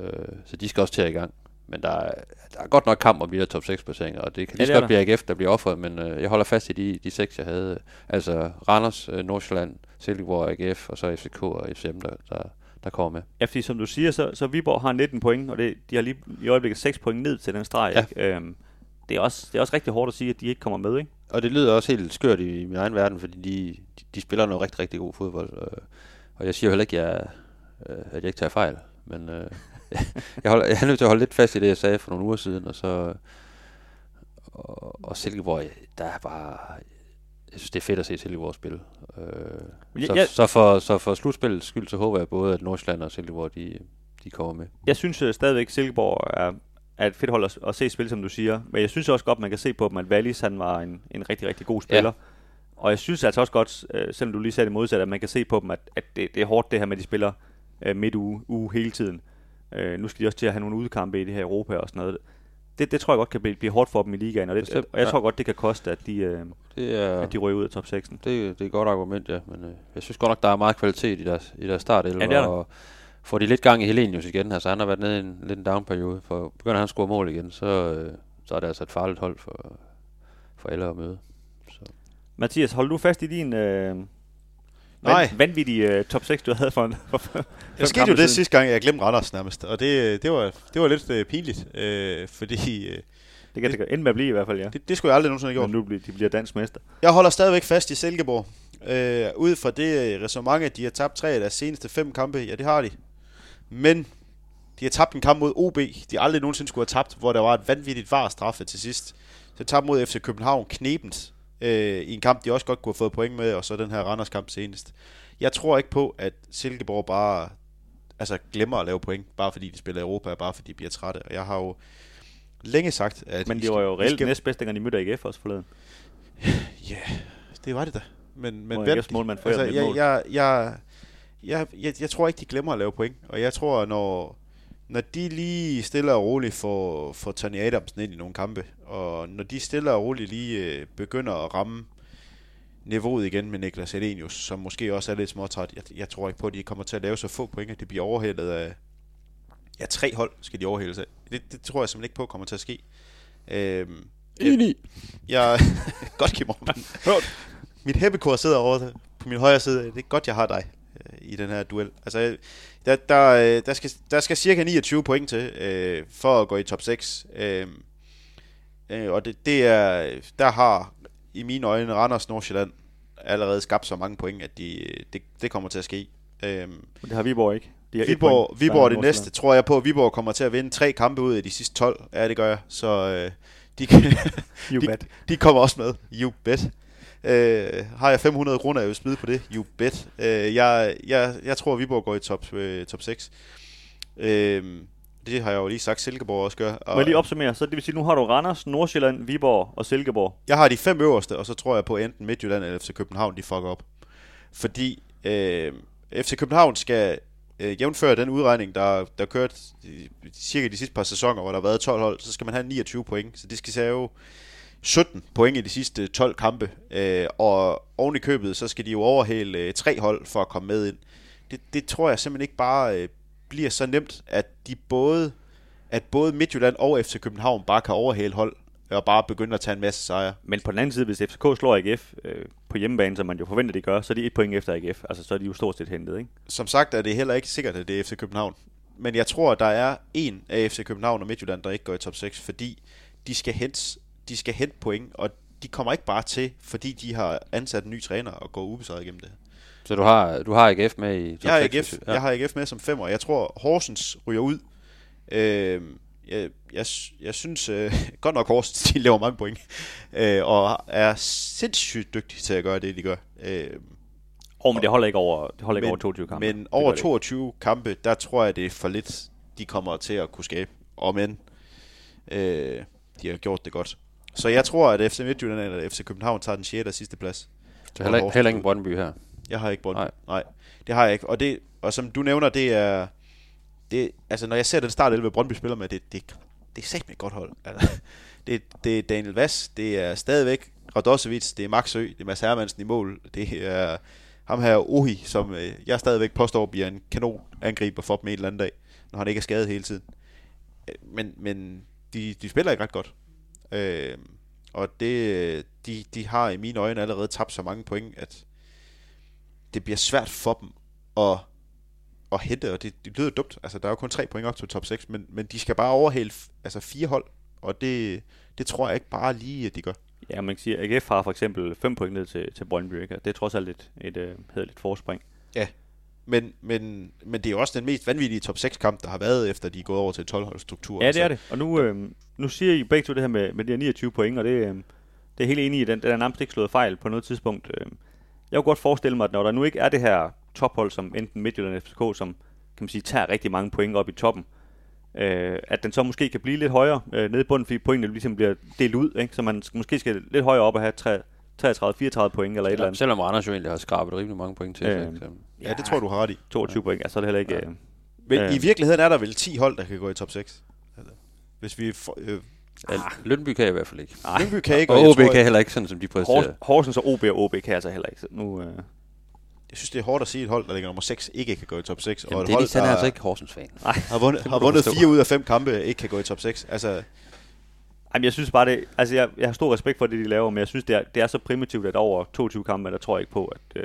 Øh, så de skal også til at i gang. Men der er, der er godt nok kamp om de der top 6 placeringer, og det kan lige det ja, godt blive AGF, der bliver offeret, men øh, jeg holder fast i de, de seks, jeg havde. Altså Randers, øh, Nordsjælland, Silkeborg, AGF, og så FCK og FCM, der, der, der kommer med. Ja, fordi som du siger, så, så Viborg har 19 point, og det, de har lige i øjeblikket 6 point ned til den streg. Ja. Ikke? Øhm, det, er også, det er også rigtig hårdt at sige, at de ikke kommer med, ikke? Og det lyder også helt skørt i min egen verden, fordi de, de, de spiller noget rigtig, rigtig god fodbold. Øh, og jeg siger jo heller ikke, at jeg, øh, at jeg ikke tager fejl. Men øh, jeg, holder, jeg er nødt til at holde lidt fast i det, jeg sagde for nogle uger siden. Og så og, og Silkeborg, der er bare... Jeg synes, det er fedt at se Silkeborg spille. Øh, Ja, så, så, for, så for slutspillets skyld, så håber jeg både, at Nordsjælland og Silkeborg, de, de kommer med. Jeg synes uh, stadigvæk, Silkeborg er, er et fedt hold at, at se spil, som du siger. Men jeg synes også godt, man kan se på dem, at Wallis han var en, en rigtig, rigtig god spiller. Ja. Og jeg synes altså også godt, øh, selvom du lige sagde det modsatte, at man kan se på dem, at, at det, det er hårdt det her med, at de spiller øh, midt uge, uge hele tiden. Øh, nu skal de også til at have nogle udkampe i det her Europa og sådan noget. Det, det tror jeg godt kan blive, blive hårdt for dem i ligaen, og, det, Bestemt, og jeg ja. tror godt, det kan koste, at de, øh, Det er, at de ryger ud af top 6. Det, det er et godt argument, ja. Men øh, jeg synes godt nok, der er meget kvalitet i deres, i deres start. Ja, det er og får de lidt gang i Helenius igen. Altså, han har været nede i en lidt en down-periode. For begynder han at score mål igen, så, øh, så er det altså et farligt hold for, for alle at møde. Så. Mathias, hold du fast i din øh, Nej. van, vanvittige øh, top 6, du havde for, en- for, for Der skete jo det sidste gang, jeg glemte Randers nærmest, og det, det, var, det var lidt øh, pinligt, øh, fordi øh, Det kan det ende med at blive i hvert fald, ja. det, det skulle jeg aldrig nogensinde have gjort. Men nu bliver de bliver dansk mester. Jeg holder stadigvæk fast i Silkeborg. Øh, ud fra det øh, resonemang, at de har tabt tre af deres seneste fem kampe, ja det har de. Men de har tabt en kamp mod OB, de aldrig nogensinde skulle have tabt, hvor der var et vanvittigt var straffe til sidst. Så tabte mod FC København knebent øh, i en kamp, de også godt kunne have fået point med, og så den her Randers kamp senest. Jeg tror ikke på, at Silkeborg bare altså, glemmer at lave point, bare fordi de spiller Europa, og bare fordi de bliver trætte. Og jeg har jo længe sagt, at... Men det var jo reelt skal- næstbedste, dengang de mødte AGF også forleden. Ja, det var det da. Men, men hvem- AGF's målmand et jeg, jeg, jeg, jeg, jeg, jeg tror ikke, de glemmer at lave point. Og jeg tror, når, når de lige stille og roligt får, får Tony Adamsen ind i nogle kampe, og når de stille og roligt lige øh, begynder at ramme niveauet igen med Niklas Elenius, som måske også er lidt småtræt, jeg, jeg tror ikke på, at de kommer til at lave så få point, at det bliver overhældet af... Ja, tre hold skal de overhældes af. Det, det tror jeg simpelthen ikke på kommer til at ske. Øhm, Enig. jeg... godt, Kim. Mit hæppekor sidder over på min højre side. Det er godt, jeg har dig øh, i den her duel. Altså, der, der, øh, der, skal, der skal cirka 29 point til øh, for at gå i top 6. Øh, øh, og det, det er, der har i mine øjne Randers Nordsjælland allerede skabt så mange point, at de, det, det kommer til at ske. Øh, Men det har Viborg ikke. De Viborg, point. Viborg er det næste, tror jeg på. Viborg kommer til at vinde tre kampe ud af de sidste 12. Ja, det gør jeg. Så øh, de, kan, de, de kommer også med. You bet. Øh, har jeg 500 kroner, jeg vil smide på det? You bet. Øh, jeg, jeg, jeg tror, at Viborg går i top, øh, top 6. Øh, det har jeg jo lige sagt, Silkeborg også gør. Må jeg lige opsummere? Så det vil sige, nu har du Randers, Nordsjælland, Viborg og Silkeborg. Jeg har de fem øverste, og så tror jeg på enten Midtjylland eller FC København, de fucker op. Fordi øh, FC København skal øh, jævnføre den udregning, der, der kørt cirka de sidste par sæsoner, hvor der har været 12 hold, så skal man have 29 point. Så det skal save 17 point i de sidste 12 kampe. Øh, og oven i købet, så skal de jo overhale øh, tre hold for at komme med ind. Det, det tror jeg simpelthen ikke bare øh, bliver så nemt, at de både at både Midtjylland og FC København bare kan overhale hold og bare begynde at tage en masse sejre. Men på den anden side, hvis FCK slår AGF øh, på hjemmebane, som man jo forventer, de gør, så er de et point efter AGF. Altså, så er de jo stort set hentet, ikke? Som sagt er det heller ikke sikkert, at det er FC København. Men jeg tror, at der er en af FC København og Midtjylland, der ikke går i top 6, fordi de skal hente, de skal hente point, og de kommer ikke bare til, fordi de har ansat en ny træner og går ubesejret igennem det. Så du har, du har AGF med i Jeg har, 6, AGF, ja. jeg har AGF med som femmer. Jeg tror, Horsens ryger ud. Øh, jeg, jeg, jeg synes øh, godt nok, Horsens de laver mange point. Øh, og er sindssygt dygtige til at gøre det, de gør. Øh, Åh, men det holder ikke over, det holder ikke men, over 22 kampe. Men Det over gør det ikke. 22 kampe, der tror jeg, det er for lidt, de kommer til at kunne skabe. Og men, øh, de har gjort det godt. Så jeg tror, at FC Midtjylland eller FC København tager den 6. og sidste plads. Så heller, ikke- heller ingen Brøndby her. Jeg har ikke Brøndby. Nej. Nej. Det har jeg ikke. Og, det, og som du nævner, det er... Det, altså, når jeg ser den start 11, Brøndby spiller med, det, det, det er sagt med et godt hold. Altså, det, det er Daniel Vass, det er stadigvæk Radosevic, det er Max Ø, det er Mads Hermansen i mål, det er ham her Ohi, som øh, jeg stadigvæk påstår bliver en kanon angriber for dem en eller anden dag, når han ikke er skadet hele tiden. Øh, Men, men de, de spiller ikke ret godt. Øh, og det, de, de har i mine øjne allerede tabt så mange point, at det bliver svært for dem at, at hente, og det, det lyder dumt. Altså, der er jo kun tre point op til top 6, men, men de skal bare overhale altså fire hold, og det, det tror jeg ikke bare lige, at de gør. Ja, man kan sige, at AGF har for eksempel 5 point ned til, til Brøndby, ikke? Og det er trods alt et, et, et hederligt forspring. Men, men, men det er også den mest vanvittige top 6 kamp, der har været, efter de er gået over til 12 struktur. Ja, det er det. Og nu, øh, nu siger I begge to det her med, med de her 29 point, og det, øh, det er helt enig i, den, den er nærmest ikke slået fejl på noget tidspunkt. Øh, jeg kunne godt forestille mig, at når der nu ikke er det her tophold, som enten Midtjylland eller FCK, som kan man sige, tager rigtig mange point op i toppen, øh, at den så måske kan blive lidt højere øh, nede i bunden, fordi pointene ligesom bliver delt ud, ikke? så man måske skal lidt højere op og have 33-34 point eller et eller Ja, andet. selvom Randers jo egentlig har skrabet rimelig mange point til. Øhm, Øh, Ja, det tror jeg, du har ret i. 22 point, altså er det heller ikke... Øh, Men Ja. i virkeligheden er der vel 10 hold, der kan gå i top 6. Altså, hvis vi... For, øh, ah. Lønby kan jeg i hvert fald ikke. Lyngby kan ikke, Og og OB tror, kan jeg, heller ikke sådan, som de præsterer. Hors, Horsens og OB og OB kan altså heller ikke. Så nu, øh, jeg synes, det er hårdt at sige, at et hold, der ligger nummer 6, ikke kan gå i top 6. Jamen, og et det er hold, de, han er der altså ikke Horsens fan. har vundet, har vundet forstå. 4 ud af 5 kampe, ikke kan gå i top 6. Altså, Jamen, jeg synes bare, det, altså jeg, jeg har stor respekt for det, de laver, men jeg synes, det er, det er så primitivt, at over 22 kampe, der tror jeg ikke på, at, øh,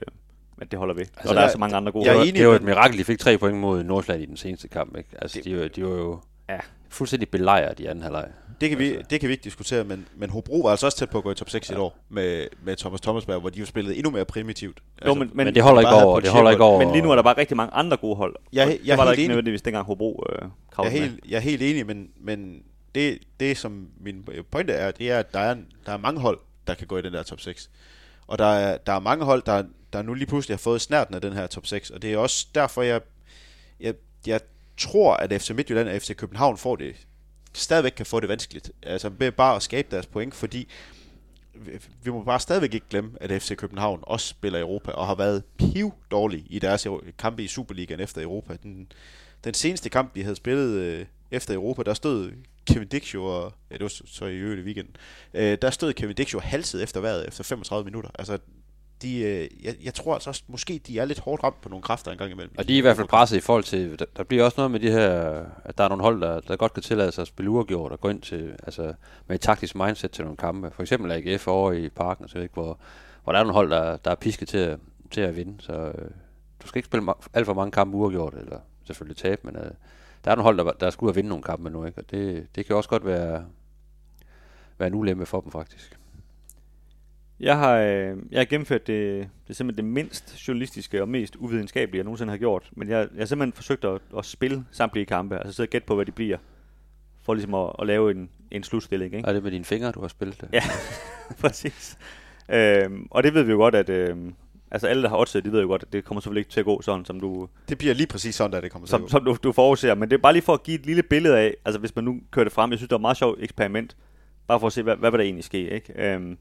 at det holder ved. Altså, og der jeg- er så mange andre gode jeg er hold. enig, det var et mirakel, de fik tre point mod Nordsjælland i den seneste kamp. Ikke? Altså, de, var- de var jo Ja. fuldstændig belejret i anden halvleg. det kan, vi, Altså. det kan vi ikke diskutere, men, men Hobro var altså også tæt på at gå i top 6 ja. i et år med, med Thomas Thomasberg, hvor de jo spillede endnu mere primitivt. Altså, Jo, men, men, Men det holder ikke over. Det holder ikke over. men lige nu er der bare rigtig mange andre gode hold. Jeg jeg det er var der ikke enig. nødvendigvis dengang Hobro øh, jeg, er med. helt, jeg er helt enig, men, men det, det, som min pointe er, det er, at der er, der er mange hold, der kan gå i den der top 6. Og der er, der er mange hold, der, der nu lige pludselig har fået snærten af den her top 6. Og det er også derfor, jeg, jeg, jeg tror, at FC Midtjylland og FC København får det, stadigvæk kan få det vanskeligt. Altså med bare at skabe deres point, fordi vi- må bare stadigvæk ikke glemme, at FC København også spiller i Europa, og har været piv dårlig i deres kampe i Superligaen efter Europa. Den, den seneste kamp, de havde spillet øh, efter Europa, der stod Kevin Dixio, og, ja, det var så- i øvrigt i weekenden, øh, der stod Kevin Dixio halset efter vejret efter 35 minutter. Altså, de, øh, jeg, jeg tror altså også, måske de er lidt hårdt ramt på nogle kræfter en gang imellem. Og de er i hvert fald presset i forhold til, der, der bliver også noget med de her, at der er nogle hold, der, der godt kan tillade sig at spille uafgjort og gå ind til, altså med et taktisk mindset til nogle kampe. For eksempel AGF over i parken, så ikke, hvor, hvor der er nogle hold, der, der er pisket til, at- til at vinde. Så øh, du skal ikke spille ma- alt for mange kampe uafgjort, eller selvfølgelig tabe, men øh, der er nogle hold, der, der skal ud og vinde nogle kampe nu, ikke? og det, det kan også godt være, være en ulempe for dem faktisk. Jeg har, øh, jeg har gennemført det, det er simpelthen det mindst journalistiske og mest uvidenskabelige, jeg nogensinde har gjort. Men jeg, jeg har simpelthen forsøgt at, at spille samtlige kampe, altså sidde og gætte på, hvad de bliver, for ligesom at, at lave en, en slutstilling. Ikke? Er det med dine fingre, du har spillet det? Ja, præcis. Øhm, og det ved vi jo godt, at øhm, altså alle, der har oddset, de ved jo godt, at det kommer selvfølgelig ikke til at gå sådan, som du, Det bliver lige præcis sådan, at det kommer til at som, gå. som du, du forudser. Men det er bare lige for at give et lille billede af, altså hvis man nu kører det frem, jeg synes, det var et meget sjovt eksperiment, bare for at se, hvad, hvad vil der egentlig ske. Ikke? Øhm,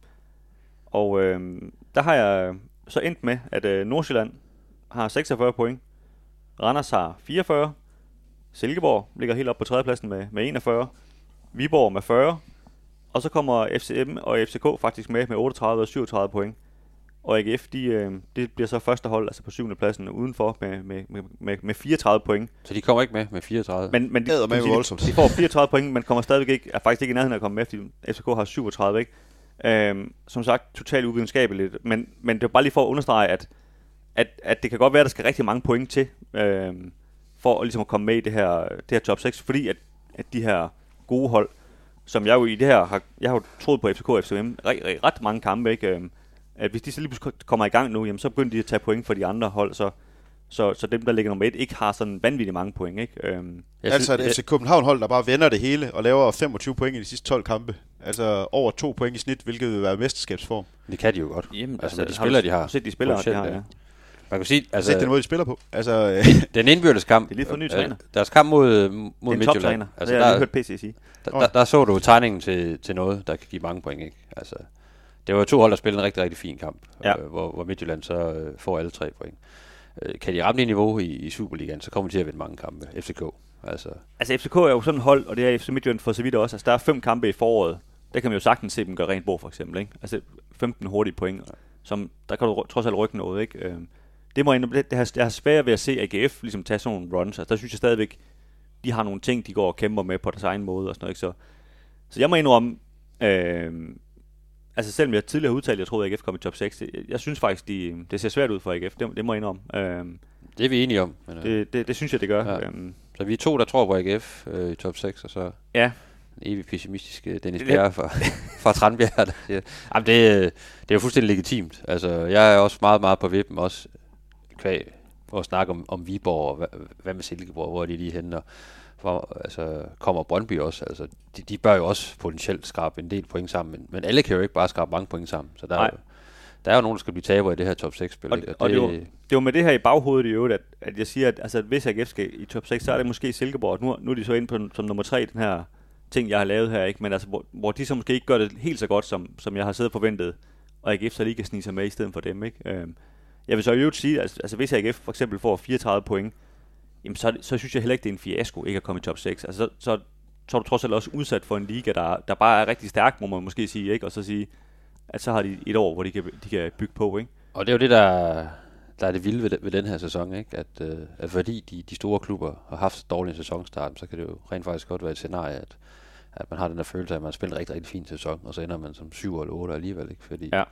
og øhm, der har jeg så endt med, at øh, Nordsjælland har 46 point, Randers har 44, Silkeborg ligger helt op på tredjepladsen med, med 41, Viborg med 40, og så kommer FCM og FCK faktisk med med 38 og 37 point. Og AGF, de, øh, det bliver så første hold, altså på syvende pladsen udenfor med, med, med, med, med 34 point. Så de kommer ikke med med 34? Men, men de, man sige, voldsomt. de, de får 34 point, men kommer stadigvæk ikke, er faktisk ikke i nærheden af at komme med, fordi FCK har 37, ikke? Øhm, som sagt, totalt uvidenskabeligt, men, men det er bare lige for at understrege, at, at, at det kan godt være, at der skal rigtig mange point til, øhm, for at, ligesom at komme med i det her, det her top 6, fordi at, at de her gode hold som jeg jo i det her har, jeg har jo troet på FCK og FCM ret, ret, ret mange kampe, ikke? Øhm, at hvis de så lige pludselig kommer i gang nu, jamen, så begynder de at tage point for de andre hold, så, så, så dem, der ligger nummer et, ikke har sådan vanvittigt mange point. Ikke? Øhm, Jeg altså synes- et FC København-hold, der bare vender det hele og laver 25 point i de sidste 12 kampe. Altså over to point i snit, hvilket vil være mesterskabsform. Det kan de jo godt. jamen, altså, med de har spillere, de har. set de spillere, de har, ja. Man kan sige, Altså, altså, Sæt den måde, de spiller på. Altså, den indbyrdes kamp, Det er lige for ny øh, træner. deres kamp mod, mod er Midtjylland, toptræner. altså, Altså, det har jeg der, lige hørt PC sige. der, der, der, så du tegningen til, til noget, der kan give mange point. Ikke? Altså, det var to hold, der spillede en rigtig, rigtig fin kamp, Ja. øh, hvor, hvor Midtjylland så øh, får alle tre point. Øh, kan de ramme det niveau i, i Superligaen, så kommer de til at vinde mange kampe. FCK. Altså, Altså FCK er jo sådan et hold, og det er FC Midtjylland for så vidt også. Altså der er fem kampe i foråret. Der kan man jo sagtens se dem gøre rent bord for eksempel. Ikke? Altså 15 hurtige point, som der kan du trods alt rykke noget. Ikke? Øhm, det må jeg, det, det har, jeg har svært ved at se AGF ligesom tage sådan nogle runs. Altså der synes jeg stadigvæk, de har nogle ting, de går og kæmper med på deres egen måde og sådan noget. Ikke? Så, så jeg må indrømme, øhm, altså selvom jeg tidligere har udtalt, at jeg troede, at AGF kom i top 6, jeg, jeg synes faktisk, de, det ser svært ud for AGF. Det, det må jeg indrømme. Øhm, det er vi enige om. Men, øh, det, det, det, synes jeg, det gør. Ja. Øhm, så vi er to, der tror på AGF øh, i top 6, og så ja, en evig pessimistisk øh, Dennis Bjerre fra, fra Tranbjerg, der siger, jamen det, øh, det er jo fuldstændig legitimt. Altså, jeg er også meget, meget på vippen, også kvæg at snakke om, om Viborg, og hvad, hvad med Silkeborg, hvor er de lige henne, hvor, altså, kommer Brøndby også. Altså, de, de bør jo også potentielt skrabe en del point sammen, men, men alle kan jo ikke bare skrabe mange point sammen. Så der, er, Nej. jo- der er jo nogen, der skal blive taber i det her top 6-spil. Og, ikke? og, og det, var, det var med det her i baghovedet i øvrigt, at, at jeg siger, at altså, hvis AGF skal i top 6, så er det måske Silkeborg. Nu, nu er de så inde på som nummer 3, den her ting, jeg har lavet her, ikke? men altså, hvor, hvor de så måske ikke gør det helt så godt, som, som jeg har siddet og forventet, og AGF så lige kan snige sig med i stedet for dem. Ikke? Øhm, jeg vil så i øvrigt sige, at altså, hvis AGF for eksempel får 34 point, jamen, så, så synes jeg heller ikke, det er en fiasko ikke at komme i top 6. Altså, så, så, så er du trods alt også udsat for en liga, der, der bare er rigtig stærk, må man måske sige, ikke? og så sige, at så har de et år, hvor de kan, de kan bygge på. Ikke? Og det er jo det, der, der er det vilde ved, den- ved den her sæson, ikke? At, øh, at fordi de, de store klubber har haft så dårlig en sæsonstart, så kan det jo rent faktisk godt være et scenarie, at, at man har den der følelse af, at man har spillet en rigtig, rigtig fin sæson, og så ender man som 7 eller 8 alligevel, ikke? Fordi Ja.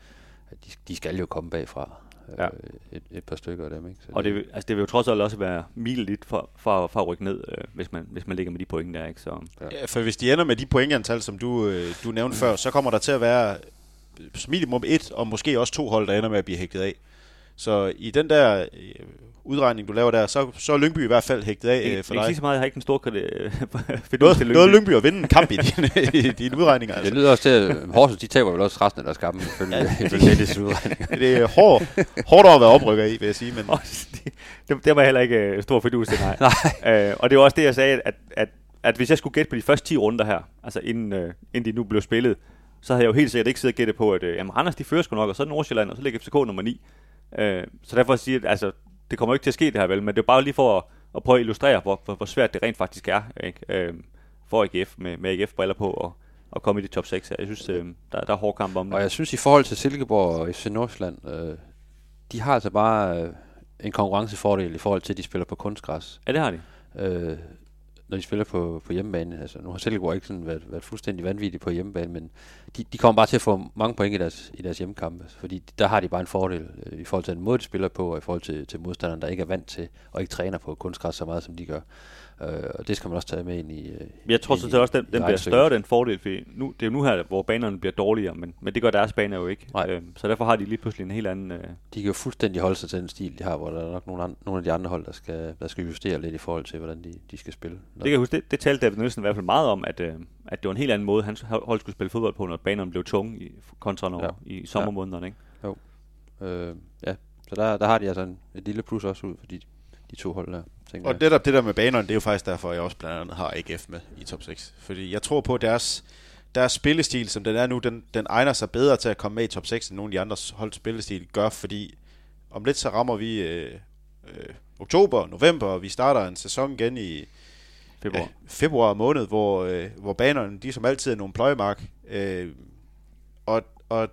at de, de skal jo komme bagfra, Ja. et, et par stykker af dem, ikke? Så Og det, vil- altså det vil jo trods alt også være mileligt for, for, for at rykke ned, øh, hvis, man, hvis man ligger med de point der. Ikke? Så, Ja, for hvis de ender med de pointantal, som du, øh, du nævnte før, så kommer der til at være øh, minimum et, og måske også to hold, der ender med at blive hægtet af. Så i den der øh, udregning, du laver der, så, så er Lyngby i hvert fald hægtet af ikke, øh, for ikke dig. sige så meget, jeg har ikke en stor kredit Noget, noget Lyngby at vinde en kamp i dine, i dine udregninger. Det Altså. lyder også til, at Horsens, de taber vel også resten af deres kampe, ifølge, ifølge Dennis udregninger. Det er hård, hårdt at være oprykker i, vil jeg sige. Men det, det var heller ikke øh, stor fidus til, nej. nej. Øh, og det var også det, jeg sagde, at, at, at hvis jeg skulle gætte på de første 10 runder her, altså inden, øh, inden de nu blev spillet, så havde jeg jo helt sikkert ikke siddet og gættet på, at øh, jamen, Randers de fører sgu nok, og så er det Nordsjælland, og så ligger FCK nummer 9. Øh, så derfor siger jeg, altså, det kommer ikke til at ske det her vel, men det er bare lige for at, at prøve at illustrere, hvor, hvor, hvor svært det rent faktisk er, ikke? Øh, for AGF med, med AGF-briller på og, og komme i de top 6 her. Jeg synes, øh, der, der er hård kamp om det. Og jeg synes, i forhold til Silkeborg og FC Nordsjælland, øh, de har altså bare øh, en konkurrencefordel i forhold til, at de spiller på kunstgræs. Ja, det har de. øh, når de spiller på, på hjemmebane. Altså, nu har Silkeborg ikke sådan været, været fuldstændig vanvittige på hjemmebane, men de, de kommer bare til at få mange point i deres, i deres hjemmekampe, fordi der har de bare en fordel øh, i forhold til den måde, de spiller på, og i forhold til, til modstanderen, der ikke er vant til, og ikke træner på kunstgræs så meget, som de gør. Øh, og det skal man også tage med ind i øh, Jeg tror så til også, den, den bliver større, den fordel, fordi nu, det er jo nu her, hvor banerne bliver dårligere, men, men det gør deres baner jo ikke. Nej. Øh, så derfor har de lige pludselig en helt anden... Øh, De kan jo fuldstændig holde sig til den stil, de har, hvor der er nok nogle, andre, nogle af de andre hold, der skal, der skal justere lidt i forhold til, hvordan de, de skal spille. det kan jeg huske, det, det talte David Nielsen i hvert fald meget om, at, øh, at det var en helt anden måde, hans hold skulle spille fodbold på, når banerne blev tunge i, kontra når, Ja. ja. i sommermånederne. Ikke? Øh, ja, så der, der har de altså en, et lille plus også ud for de, de to hold der. Og jeg. det der, det der med banerne, det er jo faktisk derfor, jeg også blandt andet har AGF med i top 6. Fordi jeg tror på, at deres, deres spillestil, som den er nu, den, den egner sig bedre til at komme med i top 6, end nogle af de andre holds spillestil gør, fordi om lidt så rammer vi øh, øh, oktober, november, og vi starter en sæson igen i Februar. ja, februar måned, hvor, øh, hvor banerne, de som altid er nogle pløjemark. Øh, og, og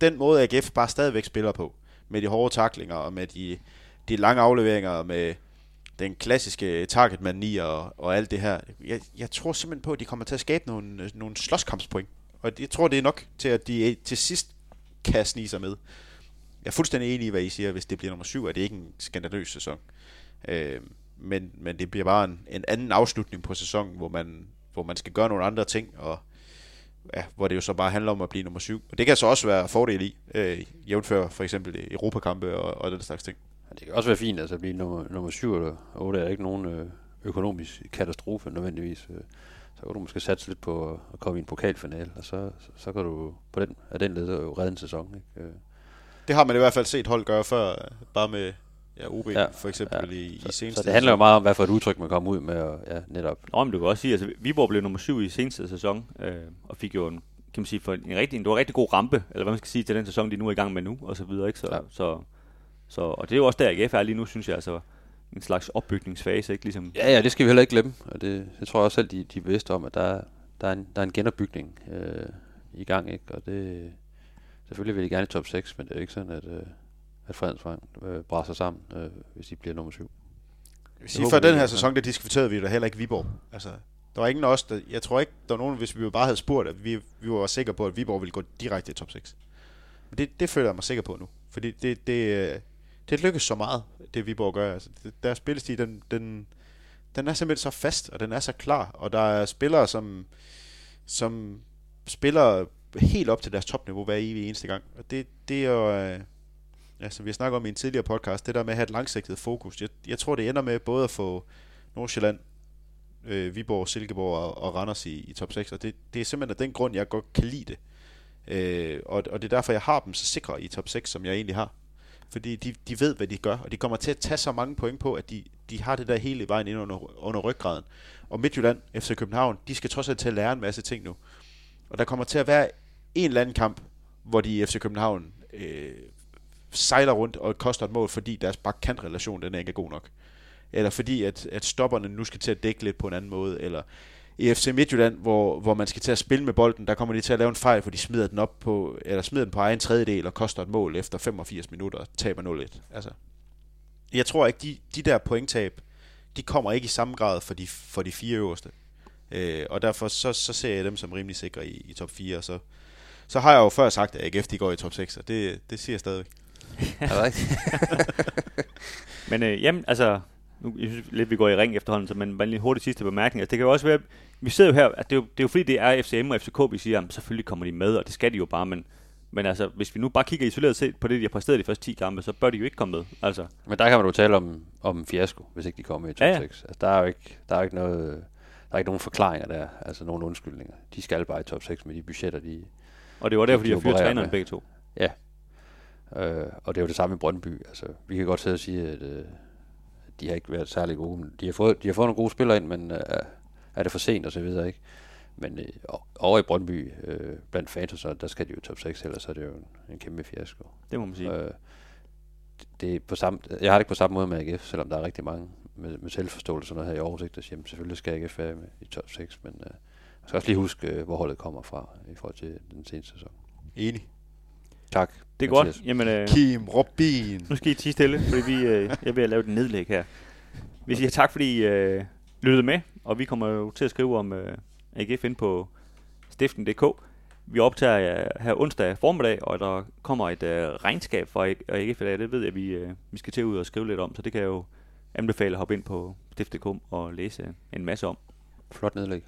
den måde, AGF bare stadigvæk spiller på, med de hårde taklinger og med de, de lange afleveringer og med den klassiske target man og, og alt det her. Jeg, jeg tror simpelthen på, at de kommer til at skabe nogle, nogle slåskampspoint. Og jeg tror, det er nok til, at de til sidst kan snige sig med. Jeg er fuldstændig enig i, hvad I siger. Hvis det bliver nummer syv, er det ikke en skandaløs sæson. Øh, men, men det bliver bare en, en anden afslutning på sæsonen, hvor man, hvor man skal gøre nogle andre ting. Og ja, hvor det jo så bare handler om at blive nummer syv. Og det kan så også være fordel i, øh, jævnfør for eksempel Europakampe og, og den slags ting. Det kan også være fint, altså at blive nummer, nummer 7 eller 8 er ikke nogen øh, økonomisk katastrofe nødvendigvis. Øh. Så kan du måske satse lidt på at komme i en pokalfinale, og så, så, så kan du på den, af den led jo redde en sæson. Ikke? Øh. Det har man i hvert fald set hold gøre før, bare med ja, OB ja, for eksempel ja. i, i Så, seneste så det handler jo meget om, hvad for et udtryk man kommer ud med, og ja, netop. Nå, men du kan også sige, at altså, Viborg blev nummer syv i seneste sæson, øh, og fik jo en, kan man sige, for en rigtig, det var en rigtig god rampe, eller hvad man skal sige, til den sæson, de nu er i gang med nu, og så videre, ikke? Så, ja. så, så, og det er jo også der, AGF er lige nu, synes jeg, altså en slags opbygningsfase, ikke? Ligesom, Ja, ja, det skal vi heller ikke glemme, og det, det tror jeg også selv, de, de er bevidste om, at der, er- der, er, en, der er en genopbygning øh, i gang, ikke? og det, selvfølgelig vil de gerne i top 6, men det er jo ikke sådan, at, øh, at Fredensvang øh, brænder sammen, øh, hvis de bliver nummer 7. Jeg vil sige, håber før vi, den her ja. sæson, der diskuterede vi da heller ikke Viborg. Altså, der var ingen af os, der, jeg tror ikke, der var nogen, hvis vi bare havde spurgt, at vi, vi var sikre på, at Viborg ville gå direkte i top 6. Men det, det føler jeg mig sikker på nu. Fordi det, det, øh, det lykkes så meget, det Viborg gør. Altså, deres spillestil, den, den, den er simpelthen så fast, og den er så klar. Og der er spillere, som, som spiller helt op til deres topniveau hver evig eneste gang. Og det, det er jo... Øh, ja, som vi har snakket om i en tidligere podcast, det der med at have et langsigtet fokus. Jeg, jeg tror, det ender med både at få Nordsjælland, øh, Viborg, Silkeborg og, og Randers i, i top 6, og det, det er simpelthen af den grund, jeg godt kan lide det. Øh, og, og det er derfor, jeg har dem så sikre i top 6, som jeg egentlig har. Fordi de, de ved, hvad de gør, og de kommer til at tage så mange point på, at de, de har det der hele vejen ind under, under ryggraden. Og Midtjylland, FC København, de skal trods alt til at lære en masse ting nu. Og der kommer til at være en eller anden kamp, hvor de i FC København øh, sejler rundt og koster et mål, fordi deres bakkant-relation den er ikke er god nok. Eller fordi, at, at stopperne nu skal til at dække lidt på en anden måde. Eller i FC Midtjylland, hvor, hvor man skal til at spille med bolden, der kommer de til at lave en fejl, for de smider den op på, eller smider den på egen tredjedel og koster et mål efter 85 minutter og taber 0-1. Altså, jeg tror ikke, de, de der pointtab, de kommer ikke i samme grad for de, for de fire øverste. Øh, og derfor så, så ser jeg dem som rimelig sikre i, i top 4, og så, så har jeg jo før sagt, at AGF de går i top 6, og det, det siger jeg stadigvæk. Er det rigtigt? Men øh, jamen, altså, nu jeg synes lidt, vi går i ring efterhånden, så men bare lige hurtigt sidste bemærkning. Altså, det kan jo også være, vi sidder jo her, at det er jo, det er jo fordi, det er FCM og FCK, vi siger, jamen, selvfølgelig kommer de med, og det skal de jo bare, men, men altså, hvis vi nu bare kigger isoleret set på det, de har præsteret de første 10 kampe, så bør de jo ikke komme med. Altså, Men der kan man jo tale om, om fiasko, hvis ikke de kommer i top Ja, ja, ja. 6. Altså, der er jo ikke, der er ikke noget, der er ikke nogen forklaringer der, altså nogen undskyldninger. De skal bare i top 6 med de budgetter, de, og det var derfor, de De har fyret træneren med. begge to. Ja. Øh, og det er jo det samme i Brøndby. Altså, vi kan godt sidde og sige, at øh, de har ikke været særlig gode. De har fået, de har fået nogle gode spillere ind, men øh, er det for sent og så videre, ikke? Men øh, over i Brøndby, øh, blandt fans, så der skal de jo i top 6, ellers er det jo en, en kæmpe fiasko. Det må man sige. Øh, det er på samme, jeg har det ikke på samme måde med AGF, selvom der er rigtig mange med, med selvforståelse noget her i oversigt, der siger, jamen, selvfølgelig skal AGF være med i top 6, men øh, jeg skal også lige huske, øh, hvor holdet kommer fra i forhold til den seneste sæson. Enig. Tak. Det er godt. Mathias. Jamen, øh, Kim Robin. nu skal I tige stille, fordi vi, øh, jeg er ved at lave et nedlæg her. Vi siger tak, fordi I øh, lyttede med, og vi kommer jo til at skrive om øh, AGF ind på stiften.dk. Vi optager øh, her onsdag formiddag, og der kommer et øh, regnskab for AGF i dag. Det ved jeg, vi, øh, vi skal til ud og skrive lidt om, så det kan jeg jo anbefale at hoppe ind på stift.dk og læse en masse om. Flot nedlæg.